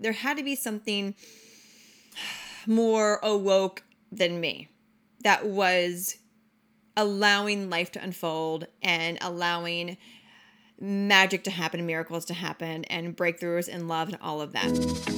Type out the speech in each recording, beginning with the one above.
There had to be something more awoke than me that was allowing life to unfold and allowing magic to happen, miracles to happen, and breakthroughs in love and all of that.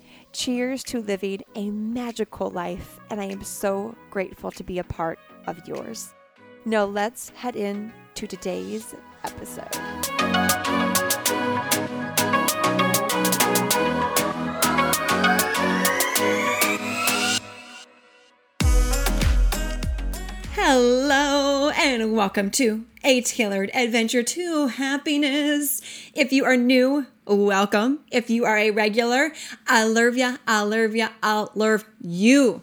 Cheers to living a magical life, and I am so grateful to be a part of yours. Now, let's head in to today's episode. Hello, and welcome to A Tailored Adventure to Happiness. If you are new, welcome. If you are a regular, I love ya, I love ya, I love you.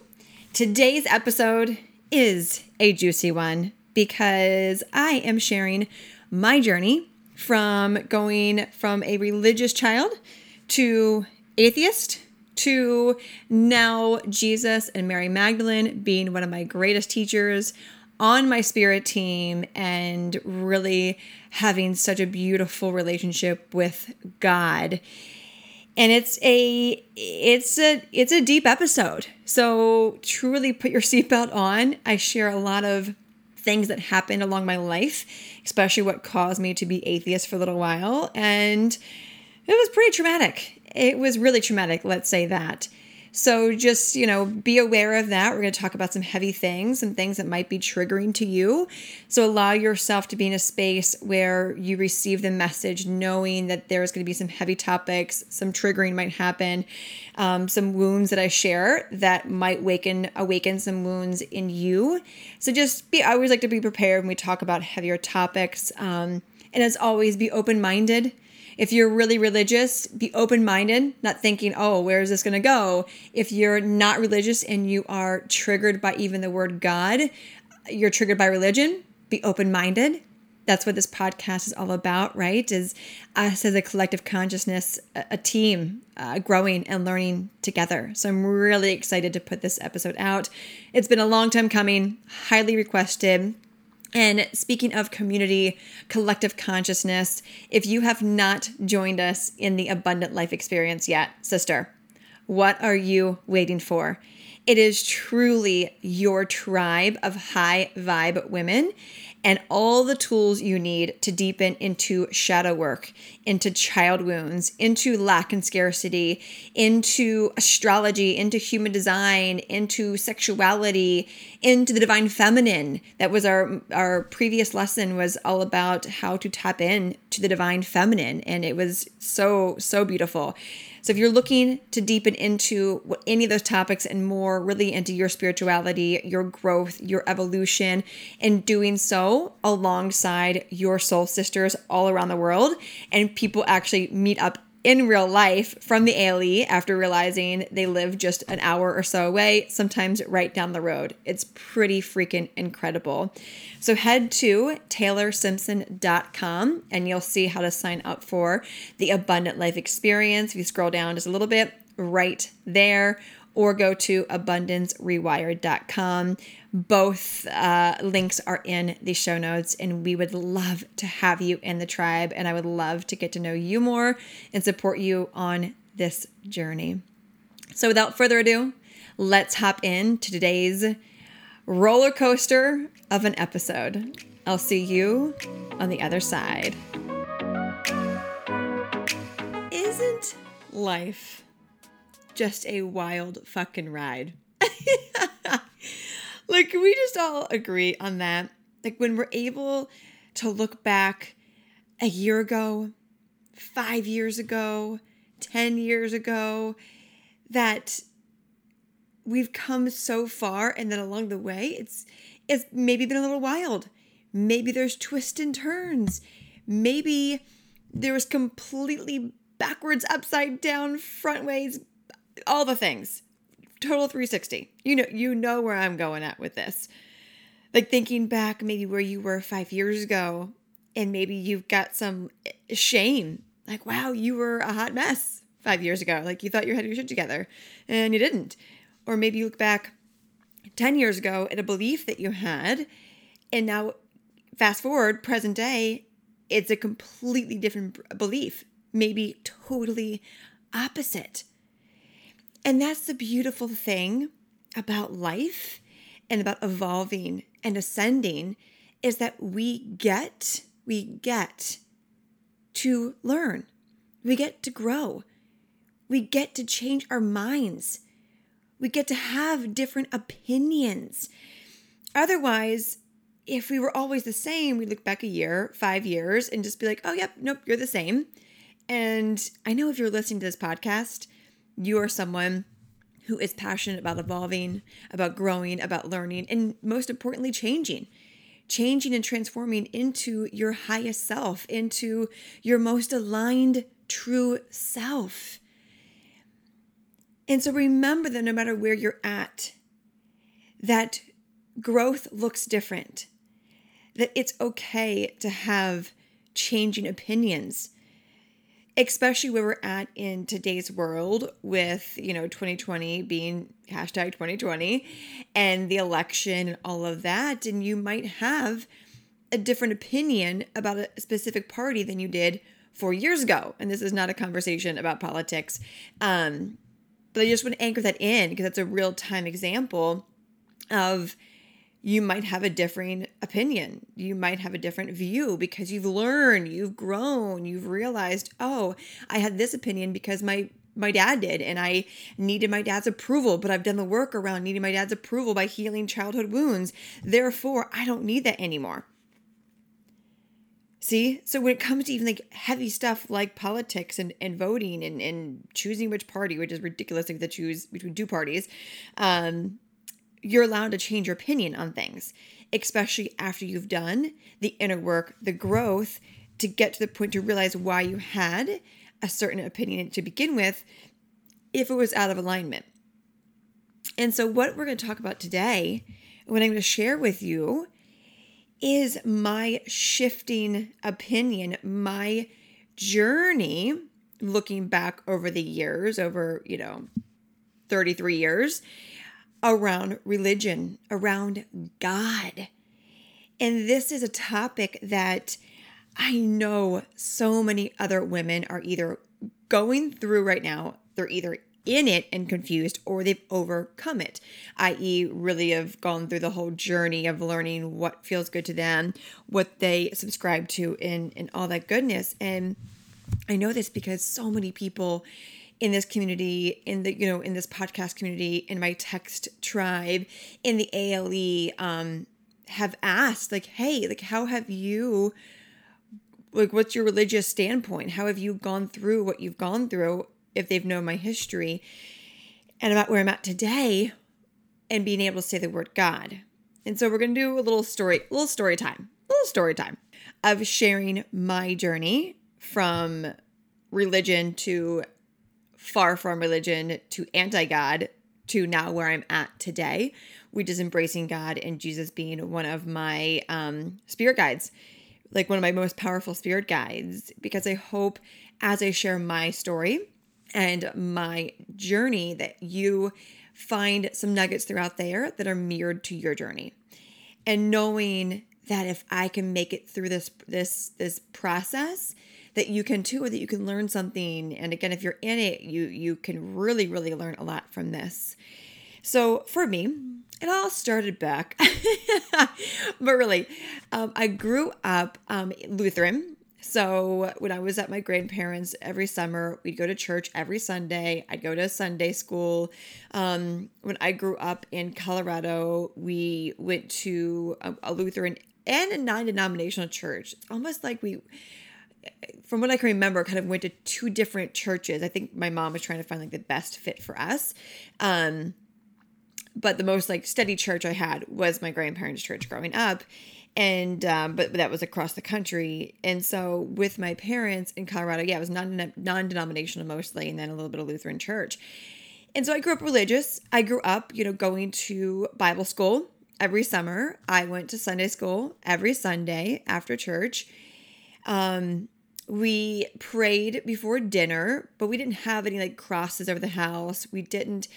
Today's episode is a juicy one because I am sharing my journey from going from a religious child to atheist to now Jesus and Mary Magdalene being one of my greatest teachers on my spirit team and really having such a beautiful relationship with God. And it's a it's a it's a deep episode. So truly put your seatbelt on. I share a lot of things that happened along my life, especially what caused me to be atheist for a little while and it was pretty traumatic it was really traumatic, let's say that. So just, you know, be aware of that. We're going to talk about some heavy things and things that might be triggering to you. So allow yourself to be in a space where you receive the message knowing that there's going to be some heavy topics, some triggering might happen, um, some wounds that I share that might waken awaken some wounds in you. So just be I always like to be prepared when we talk about heavier topics. Um, and as always, be open-minded if you're really religious, be open minded, not thinking, oh, where is this going to go? If you're not religious and you are triggered by even the word God, you're triggered by religion, be open minded. That's what this podcast is all about, right? Is us as a collective consciousness, a, team uh, growing and learning together. So I'm really excited to put this episode out. It's been a long time coming, highly requested. And speaking of community, collective consciousness, if you have not joined us in the Abundant Life experience yet, sister, what are you waiting for? It is truly your tribe of high vibe women and all the tools you need to deepen into shadow work, into child wounds, into lack and scarcity, into astrology, into human design, into sexuality, into the divine feminine. That was our our previous lesson was all about how to tap in to the divine feminine and it was so so beautiful. So if you're looking to deepen into any of those topics and more, really into your spirituality, your growth, your evolution, and doing so alongside your soul sisters all around the world, and people actually meet up in real life from the ALE after realizing they live just an hour or so away, sometimes right down the road. It's pretty freaking incredible. So head to taylorsimpson.com and you'll see how to sign up for the Abundant Life Experience. If you scroll down just a little bit, right there, or go to abundancerewired.com. Both uh, links are in the show notes, and we would love to have you in the tribe. And I would love to get to know you more and support you on this journey. So, without further ado, let's hop into today's roller coaster of an episode. I'll see you on the other side. Isn't life just a wild fucking ride. like, can we just all agree on that? Like, when we're able to look back a year ago, five years ago, 10 years ago, that we've come so far and then along the way it's it's maybe been a little wild maybe there's twists and turns maybe there was completely backwards upside down front ways all the things. Total 360 you know you know where i'm going at with this. Like thinking back maybe where you were five years ago and maybe you've got some shame. Like wow you were a hot mess five years ago. Like you thought you had your shit together and you didn't. Or maybe you look back 10 years ago at a belief that you had, and now fast forward, present day, it's a completely different belief, maybe totally opposite. And that's the beautiful thing about life and about evolving and ascending is that we get, we get to learn. We get to grow. We get to change our minds. We get to have different opinions. Otherwise, if we were always the same, we look back a year, five years, and just be like, oh, yep, nope, you're the same. And I know if you're listening to this podcast, you are someone who is passionate about evolving, about growing, about learning, and most importantly, changing. Changing and transforming into your highest self, into your most aligned, true self. And so remember that no matter where you're at, that growth looks different, that it's okay to have changing opinions, especially where we're at in today's world with, you know, 2020 being hashtag 2020 and the election and all of that. And you might have a different opinion about a specific party than you did four years ago. And this is not a conversation about politics. Um, but I just want to anchor that in because that's a real time example of you might have a differing opinion. You might have a different view because you've learned, you've grown, you've realized, oh, I had this opinion because my my dad did and I needed my dad's approval, but I've done the work around needing my dad's approval by healing childhood wounds. Therefore, I don't need that anymore. See? So when it comes to even like heavy stuff like politics and, and voting and, and choosing which party, which is ridiculous to choose between two parties, um, you're allowed to change your opinion on things, especially after you've done the inner work, the growth to get to the point to realize why you had a certain opinion to begin with if it was out of alignment. And so, what we're going to talk about today, what I'm going to share with you, is my shifting opinion, my journey looking back over the years, over, you know, 33 years around religion, around God. And this is a topic that I know so many other women are either going through right now, they're either in it and confused or they've overcome it, i.e., really have gone through the whole journey of learning what feels good to them, what they subscribe to, and, and all that goodness. And I know this because so many people in this community, in the, you know, in this podcast community, in my text tribe, in the ALE, um, have asked, like, hey, like, how have you like what's your religious standpoint how have you gone through what you've gone through if they've known my history and about where I'm at today and being able to say the word God. And so we're going to do a little story, little story time, little story time of sharing my journey from religion to far from religion to anti God to now where I'm at today, which is embracing God and Jesus being one of my um, spirit guides, like one of my most powerful spirit guides, because I hope as I share my story and my journey that you find some nuggets throughout there that are mirrored to your journey. And knowing that if I can make it through this this this process, that you can too, or that you can learn something. And again, if you're in it, you you can really, really learn a lot from this. So for me, it all started back, but really, um, I grew up um, Lutheran So when I was at my grandparents every summer, we'd go to church every Sunday. I'd go to Sunday school. Um, when I grew up in Colorado, we went to a, a Lutheran and a non-denominational church. It's almost like we from what I can remember, kind of went to two different churches. I think my mom was trying to find like the best fit for us. Um, but the most like steady church I had was my grandparents' church growing up. And um, but that was across the country, and so with my parents in Colorado, yeah, it was non non denominational mostly, and then a little bit of Lutheran church. And so I grew up religious. I grew up, you know, going to Bible school every summer. I went to Sunday school every Sunday after church. Um, we prayed before dinner, but we didn't have any like crosses over the house. We didn't,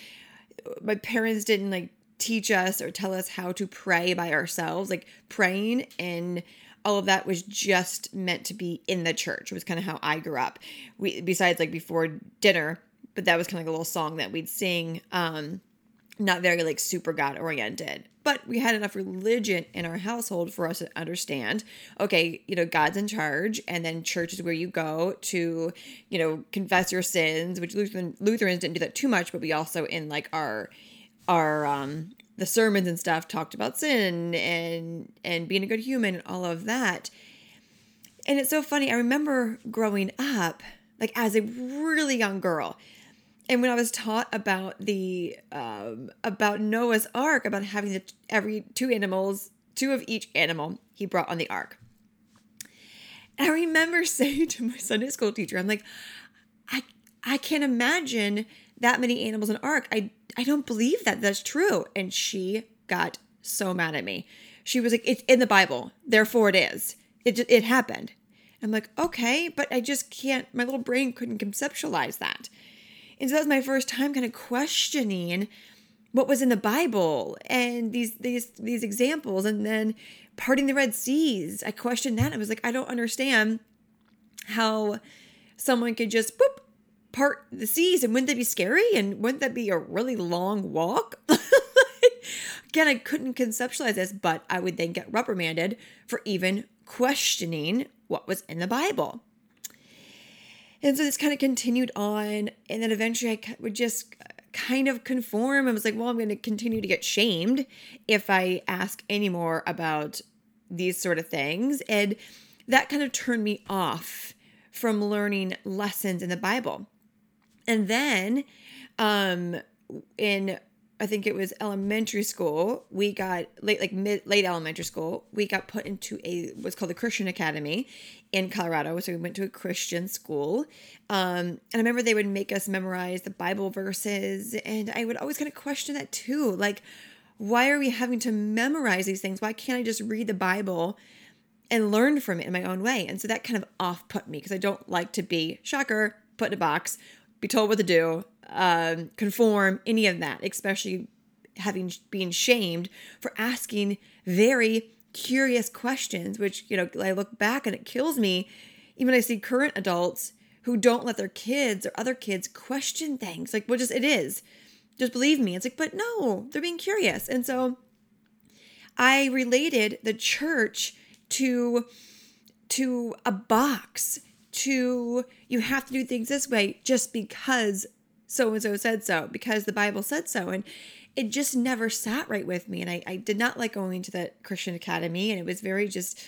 my parents didn't like teach us or tell us how to pray by ourselves. Like praying and all of that was just meant to be in the church. It was kind of how I grew up. We besides like before dinner, but that was kind of like a little song that we'd sing. Um, not very like super God oriented, but we had enough religion in our household for us to understand okay, you know, God's in charge, and then church is where you go to, you know, confess your sins, which Lutheran Lutherans didn't do that too much, but we also in like our our um the sermons and stuff talked about sin and and being a good human and all of that. And it's so funny. I remember growing up, like as a really young girl, and when I was taught about the um, about Noah's Ark, about having the every two animals, two of each animal he brought on the ark. I remember saying to my Sunday school teacher, I'm like, I I can't imagine that many animals in ark. I I don't believe that that's true. And she got so mad at me. She was like, it's in the Bible, therefore it is. It it happened. I'm like, okay, but I just can't. My little brain couldn't conceptualize that. And so that was my first time kind of questioning what was in the Bible and these these these examples and then parting the Red Seas. I questioned that. I was like, I don't understand how someone could just boop part the seas and wouldn't that be scary and wouldn't that be a really long walk? Again, I couldn't conceptualize this, but I would then get reprimanded for even questioning what was in the Bible. And so this kind of continued on. And then eventually I would just kind of conform. I was like, well, I'm going to continue to get shamed if I ask any more about these sort of things. And that kind of turned me off from learning lessons in the Bible. And then um in I think it was elementary school. We got late, like mid, late elementary school. We got put into a what's called the Christian Academy in Colorado. So we went to a Christian school, um, and I remember they would make us memorize the Bible verses, and I would always kind of question that too. Like, why are we having to memorize these things? Why can't I just read the Bible? And learn from it in my own way. And so that kind of off put me because I don't like to be, shocker, put in a box, be told what to do, um, conform, any of that, especially having been shamed for asking very curious questions, which, you know, I look back and it kills me. Even I see current adults who don't let their kids or other kids question things. Like, what just it is. Just believe me. It's like, but no, they're being curious. And so I related the church to to a box to you have to do things this way just because so and so said so because the Bible said so. And it just never sat right with me. And I, I did not like going to that Christian academy. And it was very just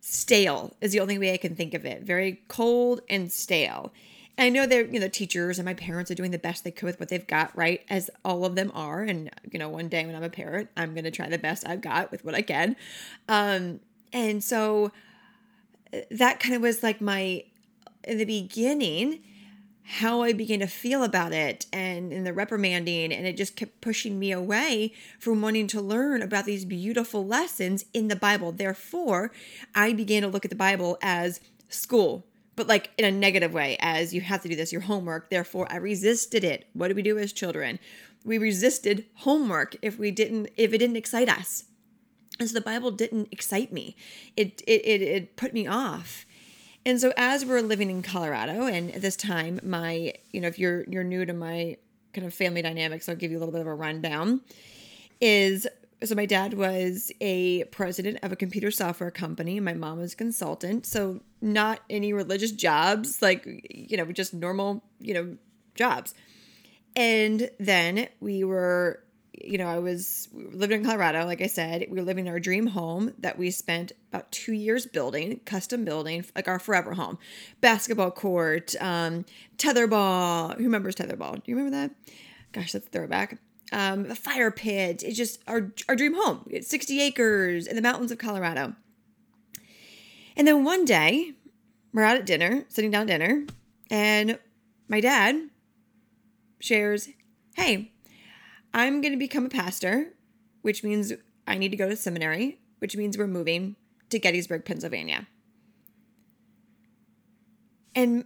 stale, is the only way I can think of it. Very cold and stale. And I know they're, you know, teachers and my parents are doing the best they could with what they've got, right? As all of them are. And, you know, one day when I'm a parent, I'm going to try the best I've got with what I can. Um, and so uh, that kind of was like my, in the beginning, how I began to feel about it and in the reprimanding, and it just kept pushing me away from wanting to learn about these beautiful lessons in the Bible. Therefore, I began to look at the Bible as school, but like in a negative way, as you have to do this, your homework. Therefore, I resisted it. What do we do as children? We resisted homework if we didn't, if it didn't excite us. And so the Bible didn't excite me. It it it, it put me off. And so as we're living in Colorado, and at this time, my, you know, if you're you're new to my kind of family dynamics, I'll give you a little bit of a rundown. Is so my dad was a president of a computer software company. My mom was a consultant. So not any religious jobs, like, you know, just normal, you know, jobs. And then we were, you know, I was living in Colorado, like I said. We were living in our dream home that we spent about two years building, custom building, like our forever home. Basketball court, um, tetherball. Who remembers tetherball? Do you remember that? Gosh, that's a throwback. Um, a fire pit. It's just our our dream home. It's 60 acres in the mountains of Colorado. And then one day, we're out at dinner, sitting down dinner, and my dad shares, Hey, I'm going to become a pastor, which means I need to go to seminary, which means we're moving to Gettysburg, Pennsylvania. And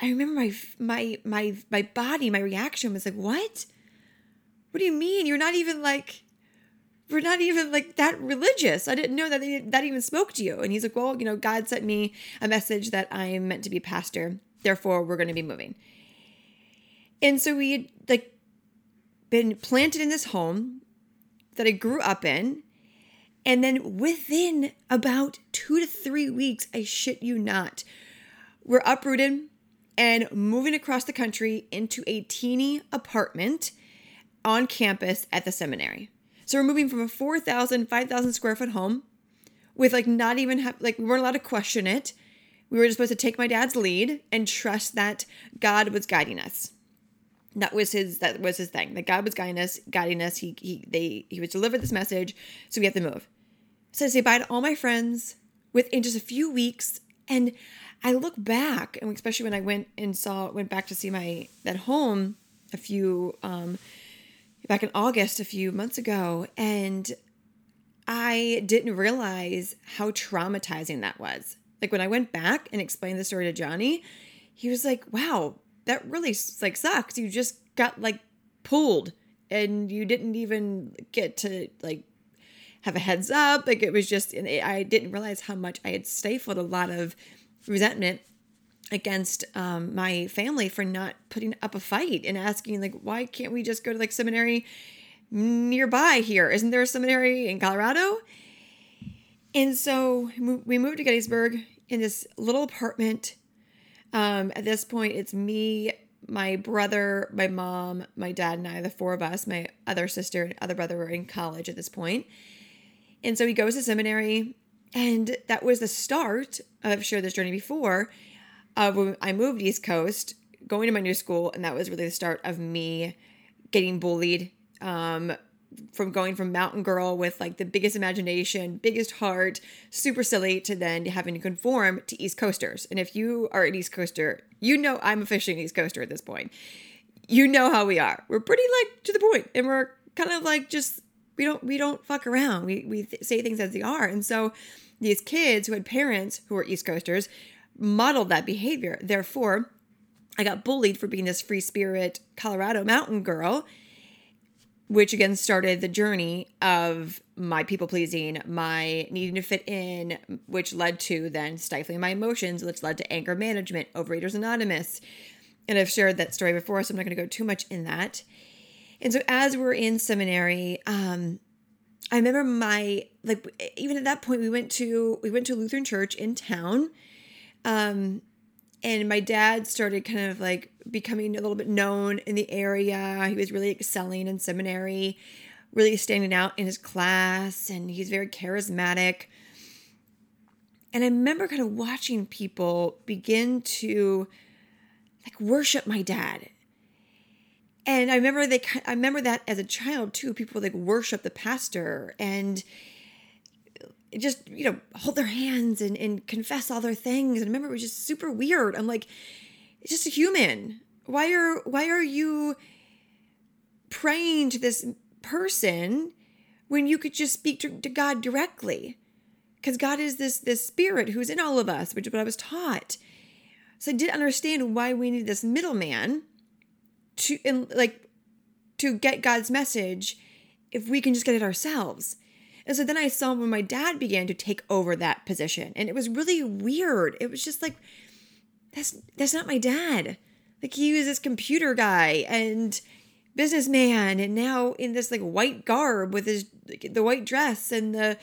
I remember my my my my body, my reaction was like, "What? What do you mean? You're not even like we're not even like that religious. I didn't know that they, that even spoke to you." And he's like, "Well, you know, God sent me a message that I'm meant to be pastor. Therefore, we're going to be moving." And so we like been planted in this home that I grew up in. And then within about two to three weeks, I shit you not, we're uprooted and moving across the country into a teeny apartment on campus at the seminary. So we're moving from a 4,000, 5,000 square foot home with like not even have, like, we weren't allowed to question it. We were just supposed to take my dad's lead and trust that God was guiding us that was his that was his thing. That god was guiding us guiding us. He he they he was delivered this message so we have to move. So i say bye to all my friends within just a few weeks and i look back and especially when i went and saw went back to see my that home a few um back in august a few months ago and i didn't realize how traumatizing that was. Like when i went back and explained the story to johnny he was like wow that really like sucks. You just got like pulled and you didn't even get to like have a heads up. Like it was just, and I didn't realize how much I had stifled a lot of resentment against um, my family for not putting up a fight and asking like, why can't we just go to like seminary nearby here? Isn't there a seminary in Colorado? And so we moved to Gettysburg in this little apartment um, at this point, it's me, my brother, my mom, my dad, and I, the four of us. My other sister and other brother were in college at this point. And so he goes to seminary, and that was the start. I've shared this journey before. Of when I moved East Coast, going to my new school, and that was really the start of me getting bullied. Um, from going from mountain girl with like the biggest imagination, biggest heart, super silly to then having to conform to East Coasters. And if you are an East Coaster, you know I'm officially an East Coaster at this point. You know how we are. We're pretty like to the point, and we're kind of like just we don't we don't fuck around. We we th- say things as they are. And so these kids who had parents who were East Coasters modeled that behavior. Therefore, I got bullied for being this free spirit Colorado mountain girl which again started the journey of my people pleasing, my needing to fit in, which led to then stifling my emotions, which led to anger management, Overeaters Anonymous. And I've shared that story before, so I'm not going to go too much in that. And so as we're in seminary, um, I remember my like even at that point we went to we went to Lutheran church in town. Um, and my dad started kind of like becoming a little bit known in the area. He was really excelling in seminary, really standing out in his class, and he's very charismatic. And I remember kind of watching people begin to like worship my dad. And I remember they I remember that as a child too, people like worship the pastor and just you know hold their hands and, and confess all their things and I remember it was just super weird i'm like just a human why are why are you praying to this person when you could just speak to, to god directly because god is this this spirit who's in all of us which is what i was taught so i didn't understand why we need this middleman to and like to get god's message if we can just get it ourselves and so then I saw when my dad began to take over that position. And it was really weird. It was just like, that's that's not my dad. Like he was this computer guy and businessman and now in this like white garb with his the white dress and the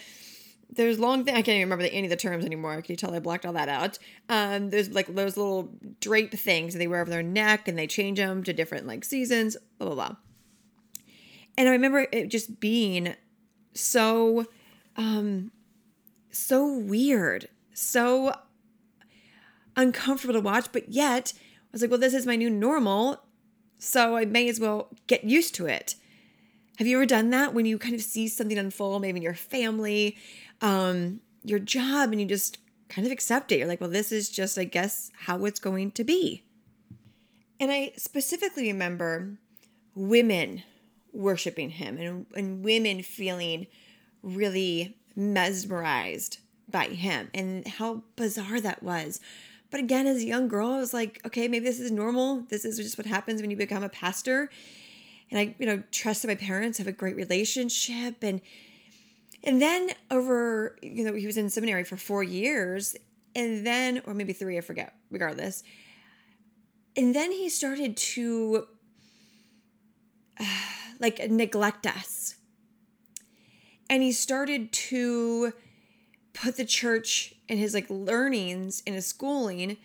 there's long thing I can't even remember the, any of the terms anymore. Can you tell I blocked all that out? Um, there's like those little drape things they wear over their neck and they change them to different like seasons, blah blah blah. And I remember it just being so um so weird, so uncomfortable to watch, but yet I was like, well, this is my new normal, so I may as well get used to it. Have you ever done that when you kind of see something unfold, maybe in your family, um, your job, and you just kind of accept it? You're like, well, this is just, I guess, how it's going to be. And I specifically remember women worshiping him and, and women feeling really mesmerized by him and how bizarre that was. But again, as a young girl, I was like, okay, maybe this is normal. This is just what happens when you become a pastor. And I, you know, trusted my parents, have a great relationship. And and then over, you know, he was in seminary for four years. And then, or maybe three, I forget, regardless. And then he started to like neglect us. And he started to put the church and his like learnings in his schooling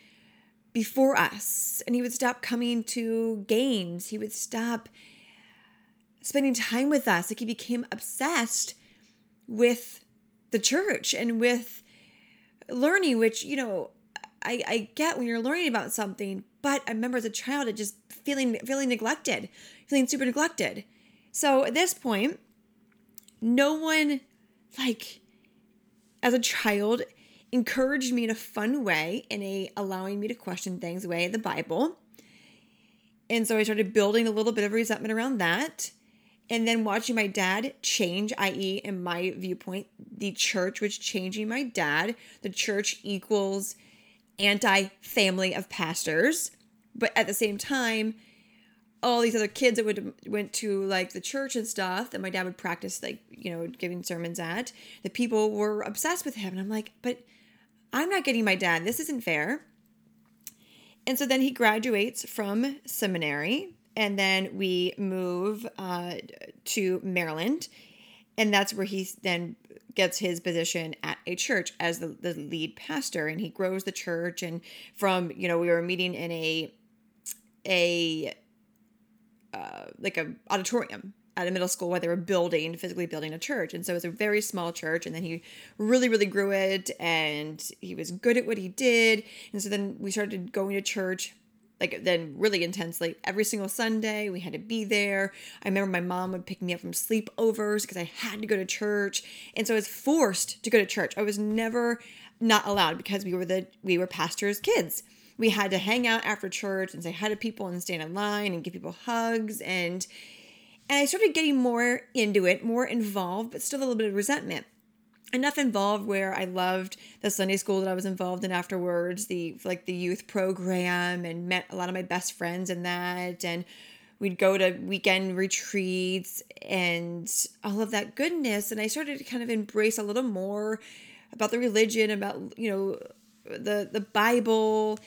before us. And he would stop coming to games. He would stop spending time with us. Like he became obsessed with the church and with learning, which, you know, I, I get when you're learning about something, but I remember as a child it just feeling feeling neglected, feeling super neglected. So at this point, no one like as a child encouraged me in a fun way, in a allowing me to question things way the Bible. And so I started building a little bit of resentment around that. And then watching my dad change, i.e., in my viewpoint, the church was changing my dad. The church equals anti family of pastors. But at the same time, all these other kids that would went to like the church and stuff that my dad would practice like you know giving sermons at the people were obsessed with him and i'm like but i'm not getting my dad. This isn't fair. And so then he graduates from seminary and then we move uh, to maryland and that's where he then gets his position at a church as the, the lead pastor and he grows the church and from you know we were meeting in a a uh, like a auditorium at a middle school where they were building physically building a church. And so it was a very small church and then he really really grew it and he was good at what he did. And so then we started going to church like then really intensely. Every single sunday we had to be there. I remember my mom would pick me up from sleepovers because i had to go to church. And so i was forced to go to church. I was never not allowed because we were the we were pastors kids. We had to hang out after church and say hi to people and stand in line and give people hugs and and I started getting more into it, more involved, but still a little bit of resentment. Enough involved where I loved the Sunday school that I was involved in afterwards, the like the youth program and met a lot of my best friends in that and we'd go to weekend retreats and all of that goodness and I started to kind of embrace a little more about the religion, about you know the the Bible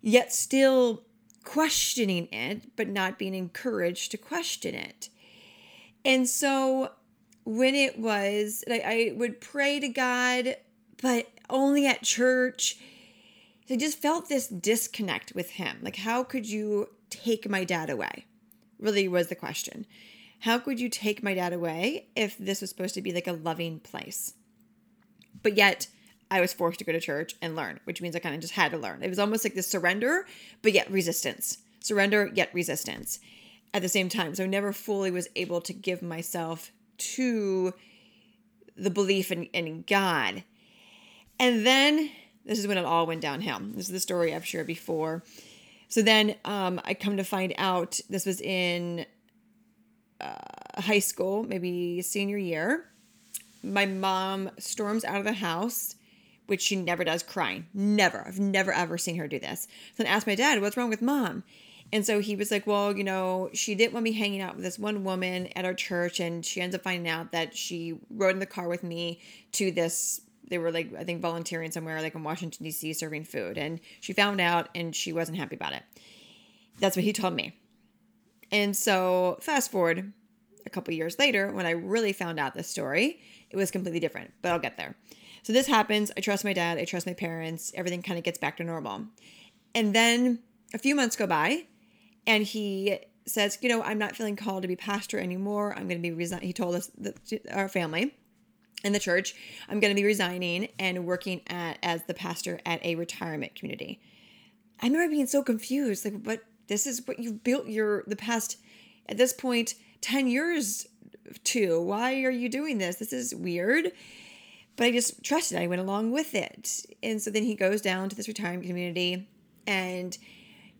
yet still questioning it, but not being encouraged to question it. And so when it was, I, I would pray to God, but only at church. I just felt this disconnect with him. Like, how could you take my dad away? Really was the question. How could you take my dad away if this was supposed to be like a loving place? But yet, I was forced to go to church and learn, which means I kind of just had to learn. It was almost like this surrender, but yet resistance. Surrender, yet resistance at the same time. So I never fully was able to give myself to the belief in, in God. And then this is when it all went downhill. This is the story I've shared before. So then um, I come to find out this was in uh, high school, maybe senior year. My mom storms out of the house which she never does, crying. Never. I've never ever seen her do this. So I asked my dad, what's wrong with mom? And so he was like, well, you know, she didn't want me hanging out with this one woman at our church. And she ends up finding out that she rode in the car with me to this. They were like, I think, volunteering somewhere, like in Washington, D.C., serving food. And she found out and she wasn't happy about it. That's what he told me. And so, fast forward a couple years later, when I really found out this story, it was completely different, but I'll get there. So, this happens. I trust my dad, I trust my parents. Everything kind of gets back to normal. And then a few months go by, and he says, You know, I'm not feeling called to be pastor anymore. I'm going to be resign. He told us, our family in the church, I'm going to be resigning and working at as the pastor at a retirement community. I remember being so confused, like, but this is what you've built your the past at this point 10 years to. Why are you doing this? This is weird. But I just trusted. I went along with it. And so then he goes down to this retirement community and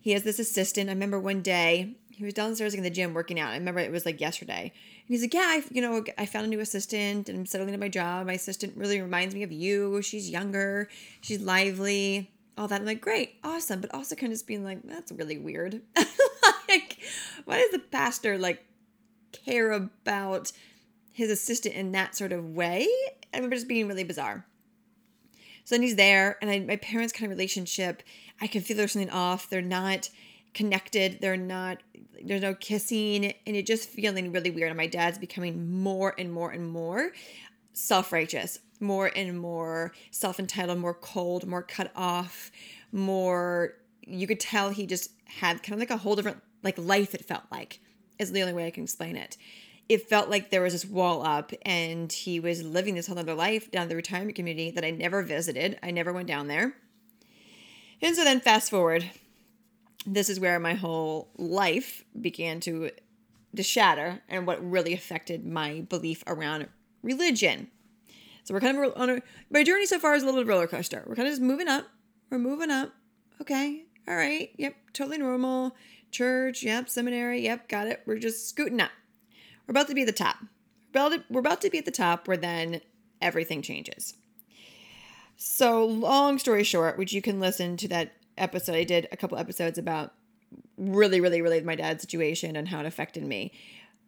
he has this assistant. I remember one day he was downstairs in the gym working out. I remember it was like yesterday. And he's like, "Yeah, I, you know, I found a new assistant and I'm settling into my job. My assistant really reminds me of you. She's younger, she's lively, all that." I'm like, "Great, awesome," but also kind of just being like, "That's really weird." like, why does the pastor like care about his assistant in that sort of way? I remember just being really bizarre. So then he's there, and I, my parents' kind of relationship, I can feel there's something off. They're not connected. They're not, there's no kissing, and it just feeling really weird. And my dad's becoming more and more and more self righteous, more and more self entitled, more cold, more cut off, more. You could tell he just had kind of like a whole different like life. It felt like is the only way I can explain it. It felt like there was this wall up, and he was living this whole other life down the retirement community that I never visited. I never went down there. And so then, fast forward, this is where my whole life began to to shatter and what really affected my belief around religion. So we're kind of on a my journey so far is a little roller coaster. We're kind of just moving up. We're moving up. Okay. All right. Yep. Totally normal. Church. Yep. Seminary. Yep. Got it. We're just scooting up. We're about to be at the top. We're about to, be at the top where then everything changes. So, long story short, which you can listen to that episode. I did a couple episodes about really, really, really my dad's situation and how it affected me.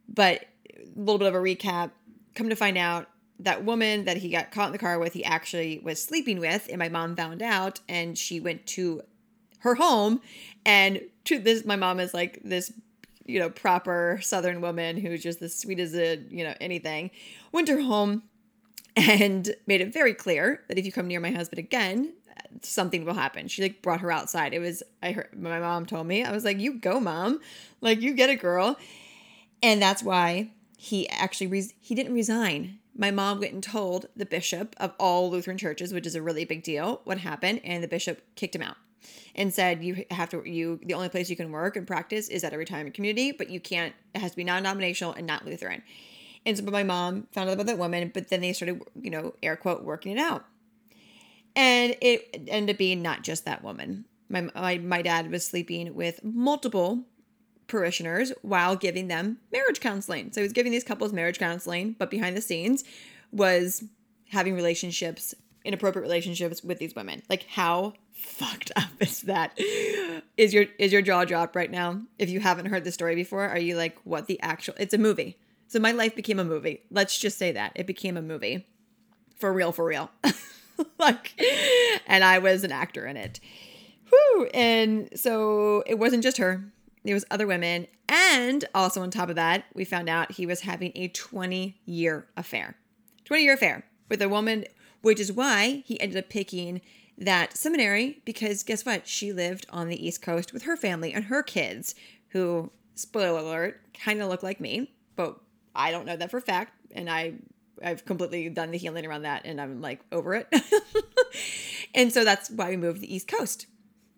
But a little bit of a recap. Come to find out, that woman that he got caught in the car with, he actually was sleeping with, and my mom found out, and she went to her home. And to this, my mom is like this, you know, proper Southern woman who's just as sweet as a, you know, anything. Went to her home and made it very clear that if you come near my husband again, something will happen. She like brought her outside. It was I heard my mom told me. I was like, "You go, mom. Like you get a girl." And that's why he actually he didn't resign. My mom went and told the bishop of all Lutheran churches, which is a really big deal, what happened, and the bishop kicked him out and said you have to you the only place you can work and practice is at a retirement community, but you can't it has to be non-denominational and not Lutheran. And so but my mom found out about that woman, but then they started, you know, air quote working it out. And it ended up being not just that woman. My, my, my dad was sleeping with multiple parishioners while giving them marriage counseling. So he was giving these couples marriage counseling, but behind the scenes was having relationships, inappropriate relationships with these women. Like how fucked up is that? Is your is your jaw dropped right now? If you haven't heard the story before, are you like what the actual it's a movie. So my life became a movie. Let's just say that. It became a movie. For real, for real. like, and I was an actor in it. Whew. And so it wasn't just her, there was other women. And also on top of that, we found out he was having a 20 year affair. 20 year affair with a woman, which is why he ended up picking that seminary because guess what? She lived on the East Coast with her family and her kids, who, spoiler alert, kind of look like me, but I don't know that for a fact. And I I've completely done the healing around that and I'm like over it. and so that's why we moved to the East Coast.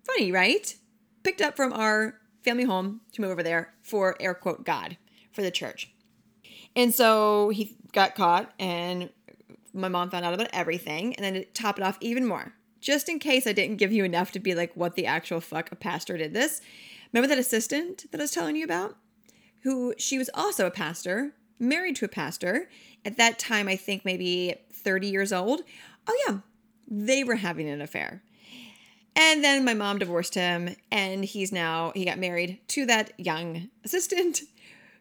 Funny, right? Picked up from our family home to move over there for air quote God for the church. And so he got caught and my mom found out about everything and then to top it off even more. Just in case I didn't give you enough to be like, what the actual fuck a pastor did this. Remember that assistant that I was telling you about? Who she was also a pastor, married to a pastor, at that time, I think maybe 30 years old. Oh, yeah, they were having an affair. And then my mom divorced him, and he's now, he got married to that young assistant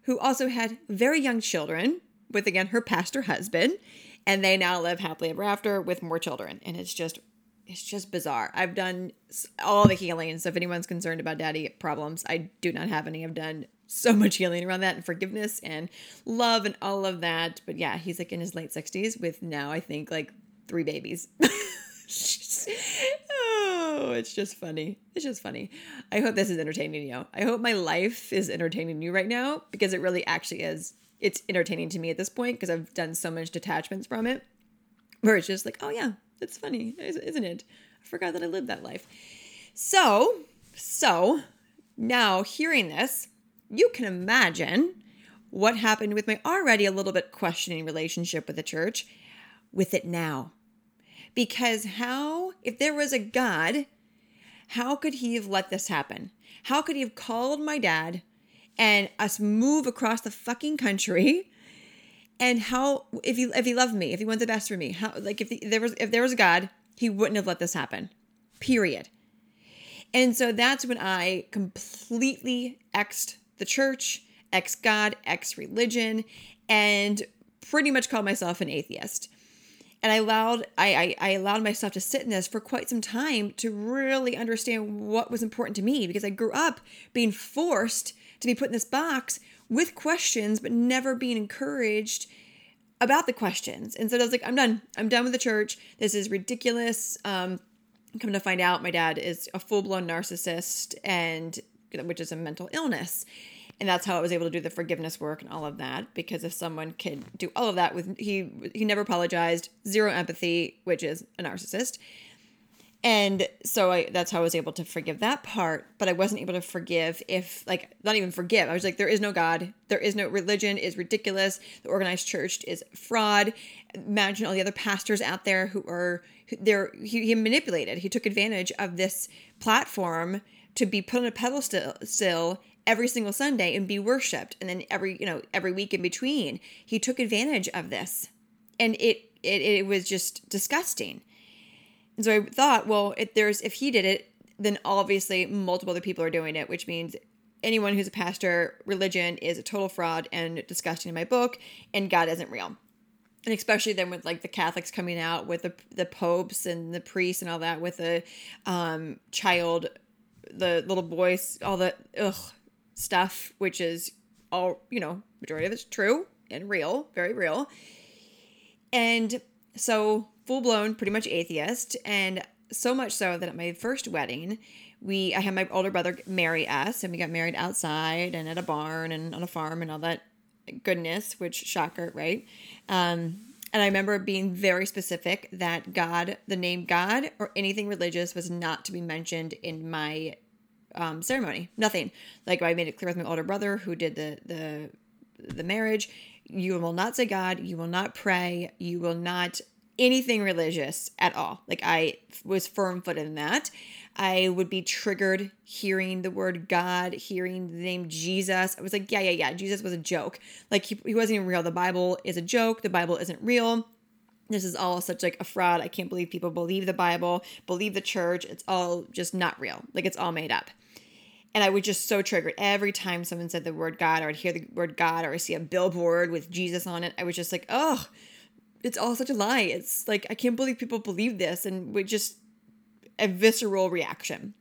who also had very young children with, again, her pastor husband. And they now live happily ever after with more children. And it's just, it's just bizarre. I've done all the healing. So if anyone's concerned about daddy problems, I do not have any. I've done so much healing around that and forgiveness and love and all of that. But yeah, he's like in his late 60s with now, I think, like three babies. oh, it's just funny. It's just funny. I hope this is entertaining you. I hope my life is entertaining you right now because it really actually is. It's entertaining to me at this point because I've done so much detachments from it where it's just like, oh yeah, it's funny, isn't it? I forgot that I lived that life. So, so now hearing this, you can imagine what happened with my already a little bit questioning relationship with the church with it now. Because how, if there was a God, how could he have let this happen? How could he have called my dad and us move across the fucking country? And how, if he if he loved me, if he wanted the best for me, how like if, the, there was if there was a God, he wouldn't have let this happen. Period. And so that's when I completely exed the church, ex God, ex religion, and pretty much called myself an atheist and I allowed I, I, I allowed myself to sit in this for quite some time to really understand what was important to me because I grew up being forced to be put in this box with questions but never being encouraged about the questions. And so I was like, I'm done. I'm done with the church. This is ridiculous. Um, come to find out, my dad is a full blown narcissist, and which is a mental illness and that's how I was able to do the forgiveness work and all of that because if someone could do all of that with he he never apologized zero empathy which is a narcissist and so I that's how I was able to forgive that part but I wasn't able to forgive if like not even forgive I was like there is no God there is no religion is ridiculous the organized church is fraud imagine all the other pastors out there who are there he, he manipulated he took advantage of this platform to be put on a pedestal still every single Sunday and be worshiped. And then every, you know, every week in between, he took advantage of this. And it it, it was just disgusting. And so I thought, well, if there's if he did it, then obviously multiple other people are doing it, which means anyone who's a pastor, religion is a total fraud and disgusting in my book, and God isn't real. And especially then with like the Catholics coming out with the the popes and the priests and all that with the um, child, the little boys, all the ugh, stuff, which is all, you know, majority of it's true and real, very real. And so full blown, pretty much atheist. And so much so that at my first wedding, we I had my older brother marry us and we got married outside and at a barn and on a farm and all that goodness, which shocker, right? Um, and I remember being very specific that God, the name God or anything religious was not to be mentioned in my um, ceremony. Nothing. Like I made it clear with my older brother who did the the the marriage. You will not say God. You will not pray. You will not anything religious at all. Like I was firm footed in that. I would be triggered hearing the word God, hearing the name Jesus. I was like, yeah, yeah, yeah. Jesus was a joke. Like he, he wasn't even real. The Bible is a joke. The Bible isn't real this is all such like a fraud. I can't believe people believe the Bible, believe the church. It's all just not real. Like it's all made up. And I was just so triggered every time someone said the word God, or I'd hear the word God, or I see a billboard with Jesus on it. I was just like, oh, it's all such a lie. It's like I can't believe people believe this, and we just a visceral reaction.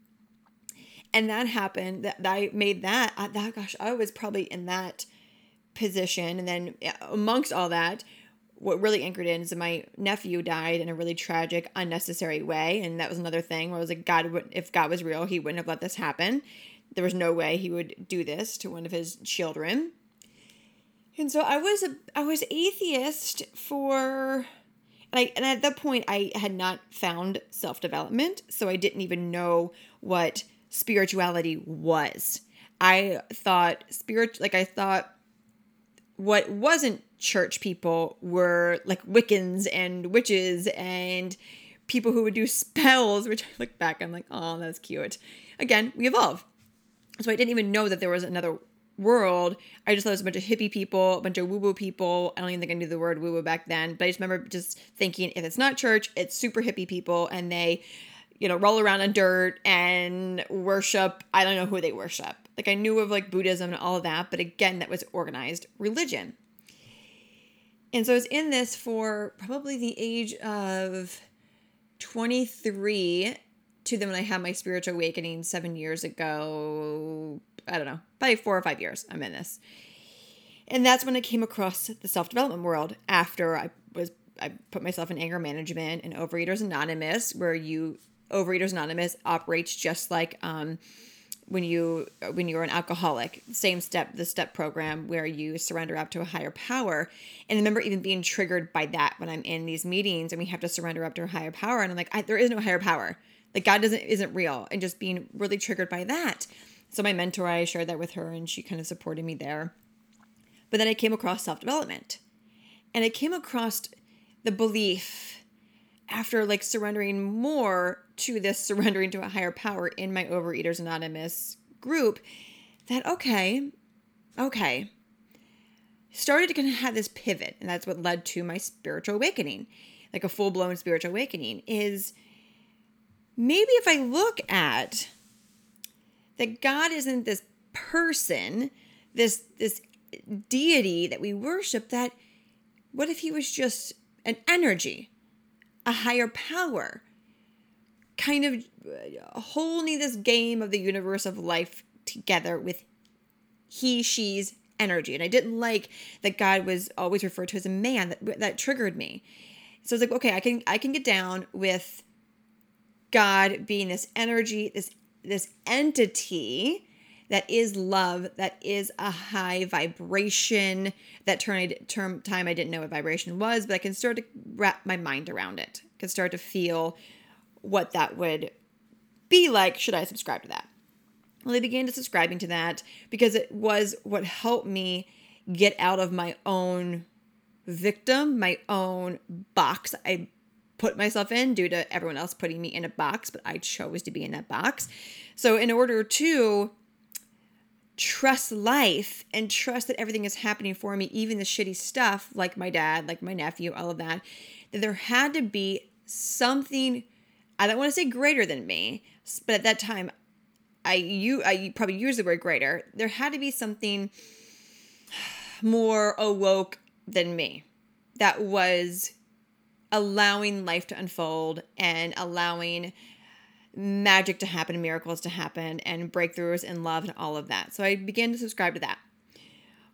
And that happened. That, that I made that. Uh, that gosh, I was probably in that position, and then amongst all that, what really anchored in is my nephew died in a really tragic, unnecessary way, and that was another thing where I was like, God, if God was real, He wouldn't have let this happen there was no way he would do this to one of his children. And so I was a I was atheist for and and at that point I had not found self-development, so I didn't even know what spirituality was. I thought spirit like I thought what wasn't church people were like Wiccans and witches and people who would do spells, which I look back, I'm like, oh, that's cute. Again, we evolve. So I didn't even know that there was another world. I just thought it was a bunch of hippie people, a bunch of woo woo people. I don't even think I knew the word woo woo back then, but I just remember just thinking if it's not church, it's super hippie people and they, you know, roll around in dirt and worship. I don't know who they worship. Like I knew of like Buddhism and all of that, but again, that was organized religion. And so I was in this for probably the age of 23 to them when I had my spiritual awakening seven years ago, I don't know, probably four or five years I'm in this. And that's when I came across the self development world after I was I put myself in anger management and Overeaters Anonymous, where you Overeaters Anonymous operates just like um, when you when you're an alcoholic. Same step, the step program where you surrender up to a higher power. And I remember even being triggered by that when I'm in these meetings and we have to surrender up to a higher power, and I'm like, there is no higher power. Like God doesn't isn't real, and just being really triggered by that. So my mentor, I shared that with her, and she kind of supported me there. But then I came across self development, and I came across the belief after like surrendering more to this surrendering to a higher power in my Overeaters Anonymous group that okay, okay, started to kind of have this pivot, and that's what led to my spiritual awakening, like a full blown spiritual awakening. Is maybe if I look at that God isn't this person, this this deity that we worship, that what if he was just an energy, a higher power, kind of uh, holding this game of the universe of life together with he, she's energy. And I didn't like that God was always referred to as a man. That that triggered me. So it's like, okay, I can I can get down with God being this energy, this this entity that is love, that is a high vibration. That term, term time I didn't know what vibration was, but I can start to wrap my mind around it. I can start to feel what that would be like should I subscribe to that. Well, I began to subscribing to that because it was what helped me get out of my own victim, my own box I put myself in due to everyone else putting me in a box, but I chose to be in that box. So, in order to trust life and trust that everything is happening for me, even the shitty stuff like my dad, like my nephew, all of that, that there had to be something, I don't want to say greater than me, but at that time, I you I probably use the word greater. There had to be something more awoke than me that was allowing life to unfold and allowing magic to happen, miracles to happen, and breakthroughs and love and all of that. So I began to subscribe to that.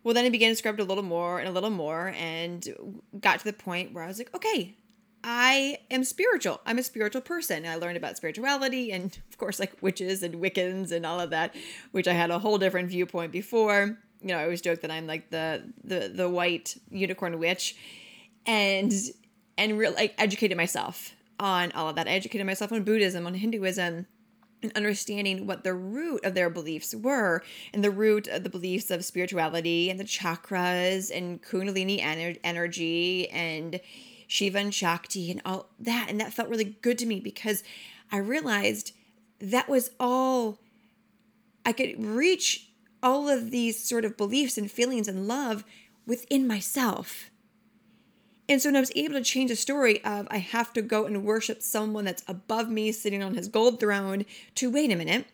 Well, then I began to subscribe to a little more and a little more, and got to the point where I was like, okay, I am spiritual. I'm a spiritual person. I learned about spirituality and, of course, like witches and Wiccans and all of that, which I had a whole different viewpoint before. You know, I always joke that I'm like the the the white unicorn witch, and and real like educated myself on all of that. I educated myself on Buddhism, on Hinduism, and understanding what the root of their beliefs were and the root of the beliefs of spirituality and the chakras and kundalini ener- energy and shiva and shakti and all that and that felt really good to me because i realized that was all i could reach all of these sort of beliefs and feelings and love within myself and so when I was able to change the story of I have to go and worship someone that's above me sitting on his gold throne to wait a minute,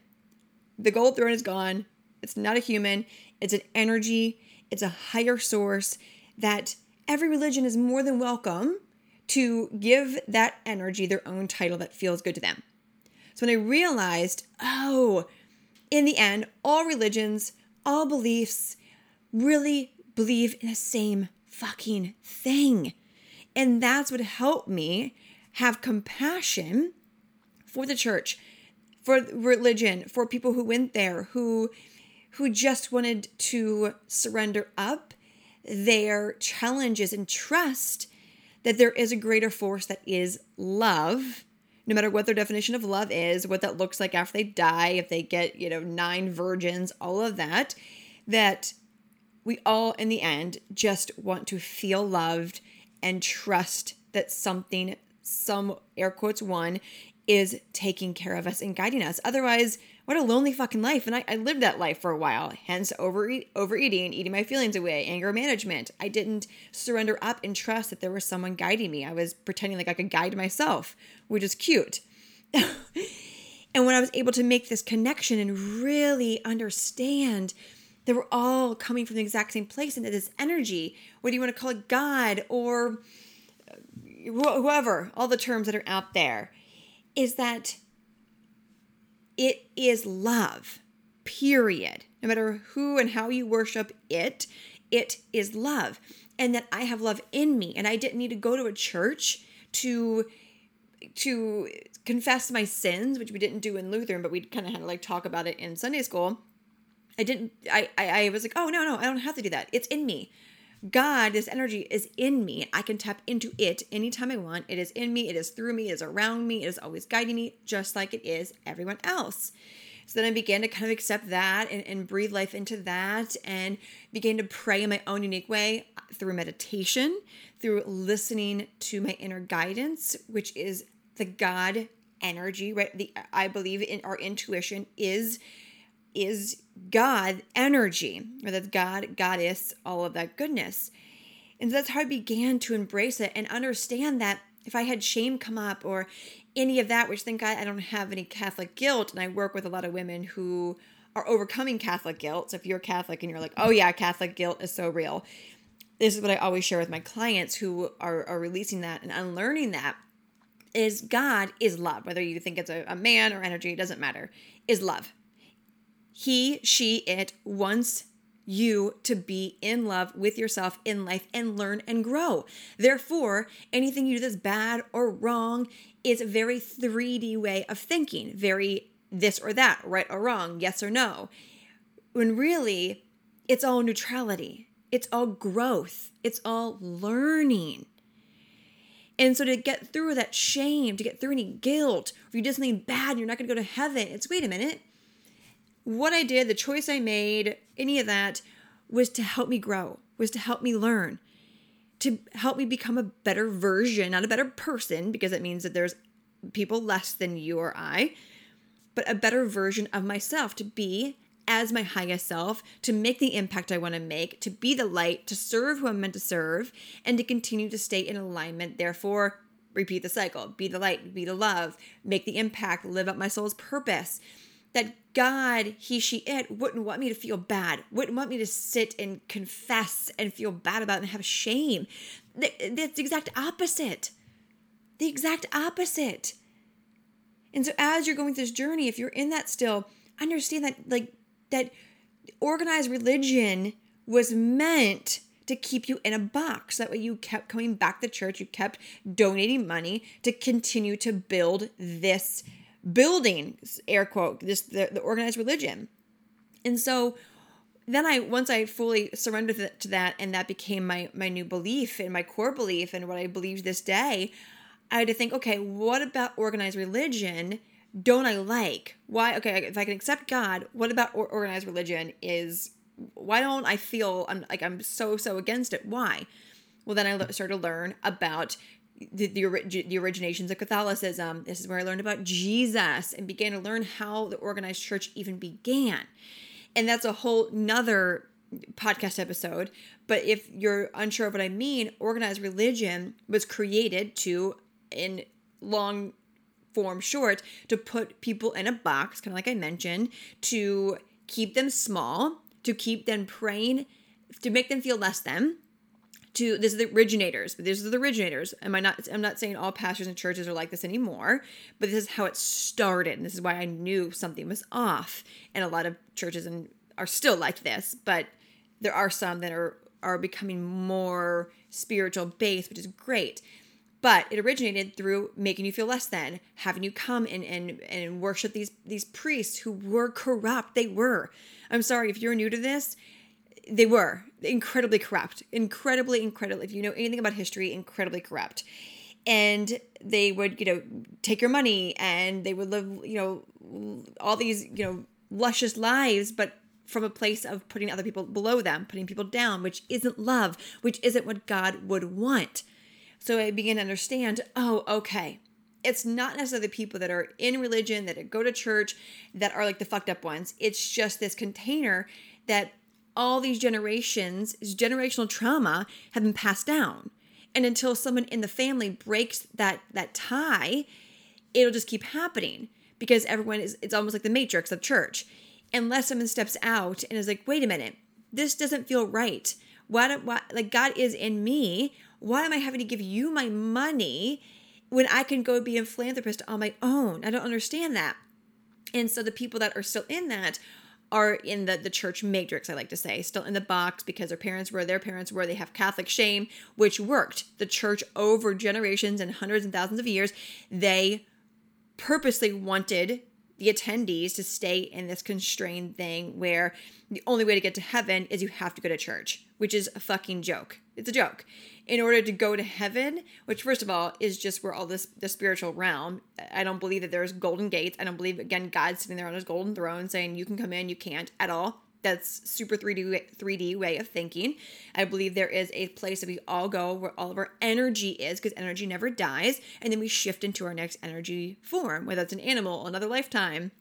the gold throne is gone. It's not a human, it's an energy, it's a higher source that every religion is more than welcome to give that energy their own title that feels good to them. So when I realized, oh, in the end, all religions, all beliefs really believe in the same fucking thing. And that's what helped me have compassion for the church, for religion, for people who went there, who who just wanted to surrender up their challenges and trust that there is a greater force that is love no matter what their definition of love is what that looks like after they die if they get you know nine virgins all of that that we all in the end just want to feel loved and trust that something, some air quotes one, is taking care of us and guiding us. Otherwise, what a lonely fucking life. And I, I lived that life for a while, hence overeat, overeating, eating my feelings away, anger management. I didn't surrender up and trust that there was someone guiding me. I was pretending like I could guide myself, which is cute. and when I was able to make this connection and really understand they were all coming from the exact same place into this energy, whether you want to call it God or uh, whoever, all the terms that are out there, is that it is love, period. no matter who and how you worship it, it is love. And that I have love in me. And I didn't need to go to a church to to confess my sins, which we didn't do in Lutheran, but we kind of had to like talk about it in Sunday school. I didn't I, I I was like, oh no, no, I don't have to do that. It's in me. God, this energy is in me. I can tap into it anytime I want. It is in me, it is through me, it is around me, it is always guiding me, just like it is everyone else. So then I began to kind of accept that and, and breathe life into that and began to pray in my own unique way through meditation, through listening to my inner guidance, which is the God energy, right? The I believe in our intuition is is God energy, or that's God, goddess, all of that goodness. And so that's how I began to embrace it and understand that if I had shame come up or any of that, which thank God I don't have any Catholic guilt, and I work with a lot of women who are overcoming Catholic guilt. So if you're Catholic and you're like, oh yeah, Catholic guilt is so real, this is what I always share with my clients who are, are releasing that and unlearning that is God is love. Whether you think it's a, a man or energy, it doesn't matter, is love. He, she, it wants you to be in love with yourself in life and learn and grow. Therefore, anything you do that's bad or wrong is a very 3D way of thinking, very this or that, right or wrong, yes or no. When really, it's all neutrality, it's all growth, it's all learning. And so to get through that shame, to get through any guilt, if you did something bad you're not going to go to heaven, it's wait a minute what I did, the choice I made, any of that was to help me grow, was to help me learn, to help me become a better version, not a better person, because it means that there's people less than you or I, but a better version of myself to be as my highest self, to make the impact I want to make, to be the light, to serve who I'm meant to serve, and to continue to stay in alignment. Therefore, repeat the cycle be the light, be the love, make the impact, live up my soul's purpose that God, he, she, it wouldn't want me to feel bad, wouldn't want me to sit and confess and feel bad about and have shame. That's the exact opposite. The exact opposite. And so as you're going through this journey, if you're in that still, understand that like that organized religion was meant to keep you in a box. That way you kept coming back to church, you kept donating money to continue to build this building air quote this the, the organized religion. And so then i once i fully surrendered to that and that became my my new belief and my core belief and what i believe this day i had to think okay what about organized religion don't i like? Why okay if i can accept god what about organized religion is why don't i feel i'm like i'm so so against it? Why? Well then i started to learn about the, the, the originations of Catholicism. This is where I learned about Jesus and began to learn how the organized church even began. And that's a whole nother podcast episode. But if you're unsure of what I mean, organized religion was created to, in long form short, to put people in a box, kind of like I mentioned, to keep them small, to keep them praying, to make them feel less than, to this is the originators but these are the originators. Am i not i'm not saying all pastors and churches are like this anymore but this is how it started and this is why i knew something was off. And a lot of churches and are still like this but there are some that are are becoming more spiritual based which is great. But it originated through making you feel less than having you come and and and worship these these priests who were corrupt. They were. I'm sorry if you're new to this they were incredibly corrupt, incredibly, incredibly. If you know anything about history, incredibly corrupt. And they would, you know, take your money and they would live, you know, all these, you know, luscious lives, but from a place of putting other people below them, putting people down, which isn't love, which isn't what God would want. So I began to understand oh, okay, it's not necessarily the people that are in religion, that go to church, that are like the fucked up ones. It's just this container that all these generations, generational trauma have been passed down. And until someone in the family breaks that that tie, it'll just keep happening because everyone is it's almost like the matrix of church. Unless someone steps out and is like, wait a minute, this doesn't feel right. Why, why like God is in me? Why am I having to give you my money when I can go be a philanthropist on my own? I don't understand that. And so the people that are still in that are in the, the church matrix, I like to say, still in the box because their parents were, their parents were, they have Catholic shame, which worked. The church over generations and hundreds and thousands of years, they purposely wanted the attendees to stay in this constrained thing where the only way to get to heaven is you have to go to church, which is a fucking joke. It's a joke. In order to go to heaven, which first of all is just where all this the spiritual realm. I don't believe that there's golden gates. I don't believe again God sitting there on his golden throne saying you can come in, you can't at all. That's super 3D 3D way of thinking. I believe there is a place that we all go where all of our energy is because energy never dies and then we shift into our next energy form, whether it's an animal, another lifetime,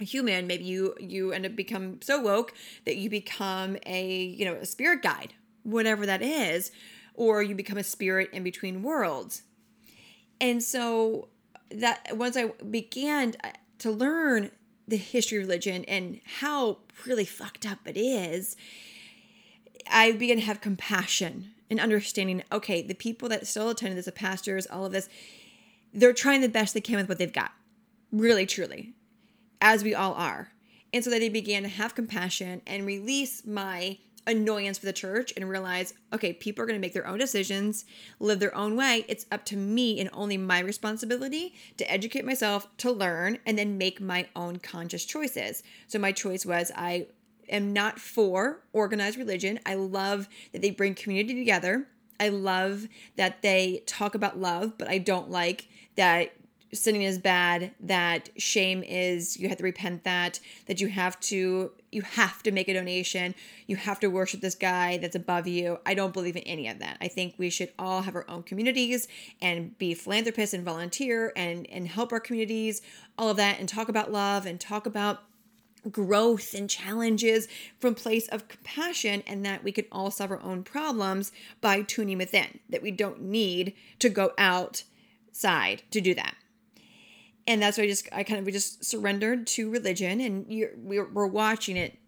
a human maybe you you end up become so woke that you become a you know a spirit guide whatever that is or you become a spirit in between worlds and so that once i began uh, to learn the history of religion and how really fucked up it is i began to have compassion and understanding okay the people that still attend this the pastors all of this they're trying the best they can with what they've got really truly as we all are. And so that I began to have compassion and release my annoyance for the church and realize okay, people are going to make their own decisions, live their own way. It's up to me and only my responsibility to educate myself, to learn, and then make my own conscious choices. So my choice was I am not for organized religion. I love that they bring community together. I love that they talk about love, but I don't like that sinning is bad that shame is you have to repent that that you have to you have to make a donation. You have to worship this guy that's above you. I don't believe in any of that. I think we should all have our own communities and be philanthropists and volunteer and and help our communities all of that and talk about love and talk about growth and challenges from place of compassion and that we can all solve our own problems by tuning within that we don't need to go outside to do that and that's why I just I kind of we just surrendered to religion, and you're, we're we're watching it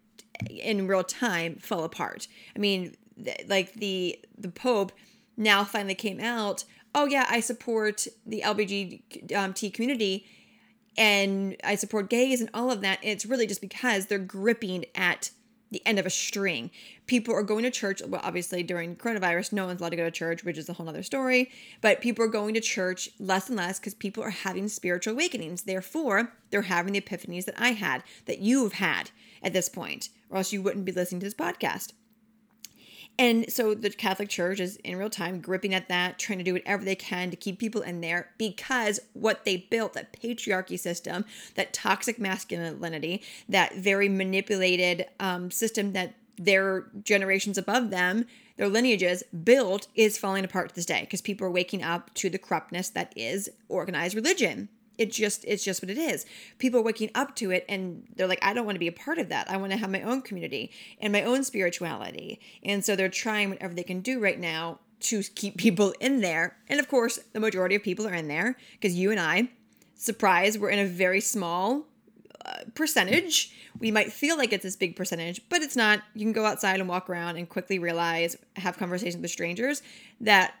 in real time fall apart. I mean, th- like the the Pope now finally came out. Oh yeah, I support the LGBT um, community, and I support gays and all of that. And it's really just because they're gripping at the end of a string. People are going to church. Well, obviously, during coronavirus, no one's allowed to go to church, which is a whole other story. But people are going to church less and less because people are having spiritual awakenings. Therefore, they're having the epiphanies that I had, that you've had at this point, or else you wouldn't be listening to this podcast. And so the Catholic Church is in real time gripping at that, trying to do whatever they can to keep people in there because what they built, that patriarchy system, that toxic masculinity, that very manipulated um, system that their generations above them, their lineages built, is falling apart to this day because people are waking up to the corruptness that is organized religion it just it's just what it is. People are waking up to it and they're like i don't want to be a part of that. I want to have my own community and my own spirituality. And so they're trying whatever they can do right now to keep people in there. And of course the majority of people are in there because you and i surprise we're in a very small uh, percentage. We might feel like it's this big percentage but it's not. You can go outside and walk around and quickly realize have conversations with strangers that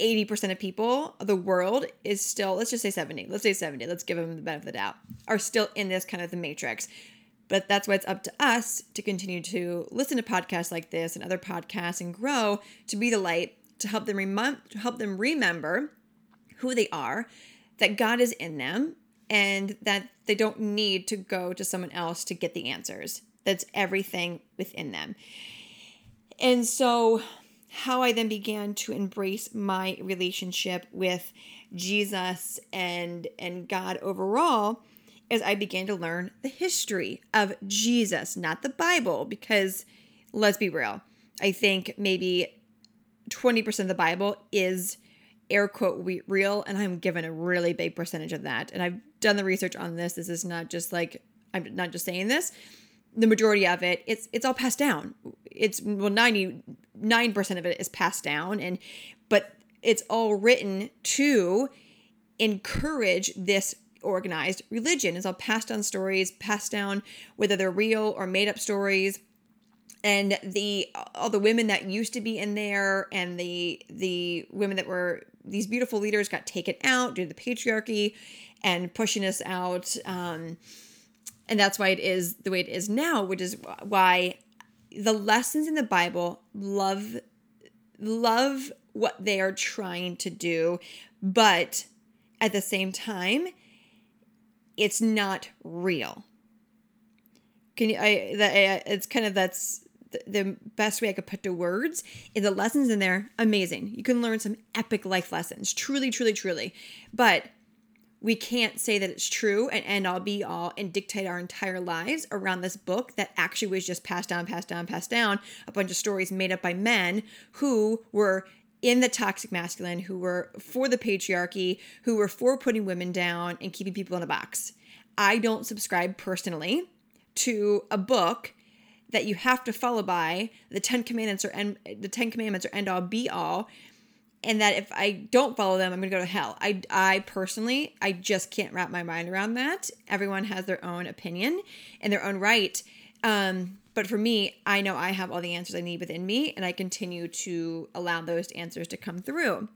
80% of people, the world is still, let's just say 70, let's say 70, let's give them the benefit of the doubt, are still in this kind of the matrix. But that's why it's up to us to continue to listen to podcasts like this and other podcasts and grow to be the light, to help them, rem- to help them remember who they are, that God is in them, and that they don't need to go to someone else to get the answers. That's everything within them. And so how I then began to embrace my relationship with Jesus and and God overall as I began to learn the history of Jesus, not the Bible because let's be real. I think maybe 20% of the Bible is air quote real and I'm given a really big percentage of that. And I've done the research on this. This is not just like I'm not just saying this the majority of it it's it's all passed down. It's well 99% of it is passed down and but it's all written to encourage this organized religion. It's all passed down stories passed down whether they're real or made up stories. And the all the women that used to be in there and the the women that were these beautiful leaders got taken out due to the patriarchy and pushing us out um And that's why it is the way it is now, which is why the lessons in the Bible love love what they are trying to do, but at the same time, it's not real. Can you? I that it's kind of that's the best way I could put to words is the lessons in there amazing. You can learn some epic life lessons, truly, truly, truly. But we can't say that it's true and end all be all and dictate our entire lives around this book that actually was just passed down, passed down, passed down, a bunch of stories made up by men who were in the toxic masculine, who were for the patriarchy, who were for putting women down and keeping people in a box. I don't subscribe personally to a book that you have to follow by the 10 commandments or end the 10 commandments are end all be all and that if I don't follow them, I'm going to go to hell. I, I personally, I just can't wrap my mind around that. Everyone has their own opinion and their own right. Um, but for me, I know I have all the answers I need within me, and I continue to allow those answers to come through.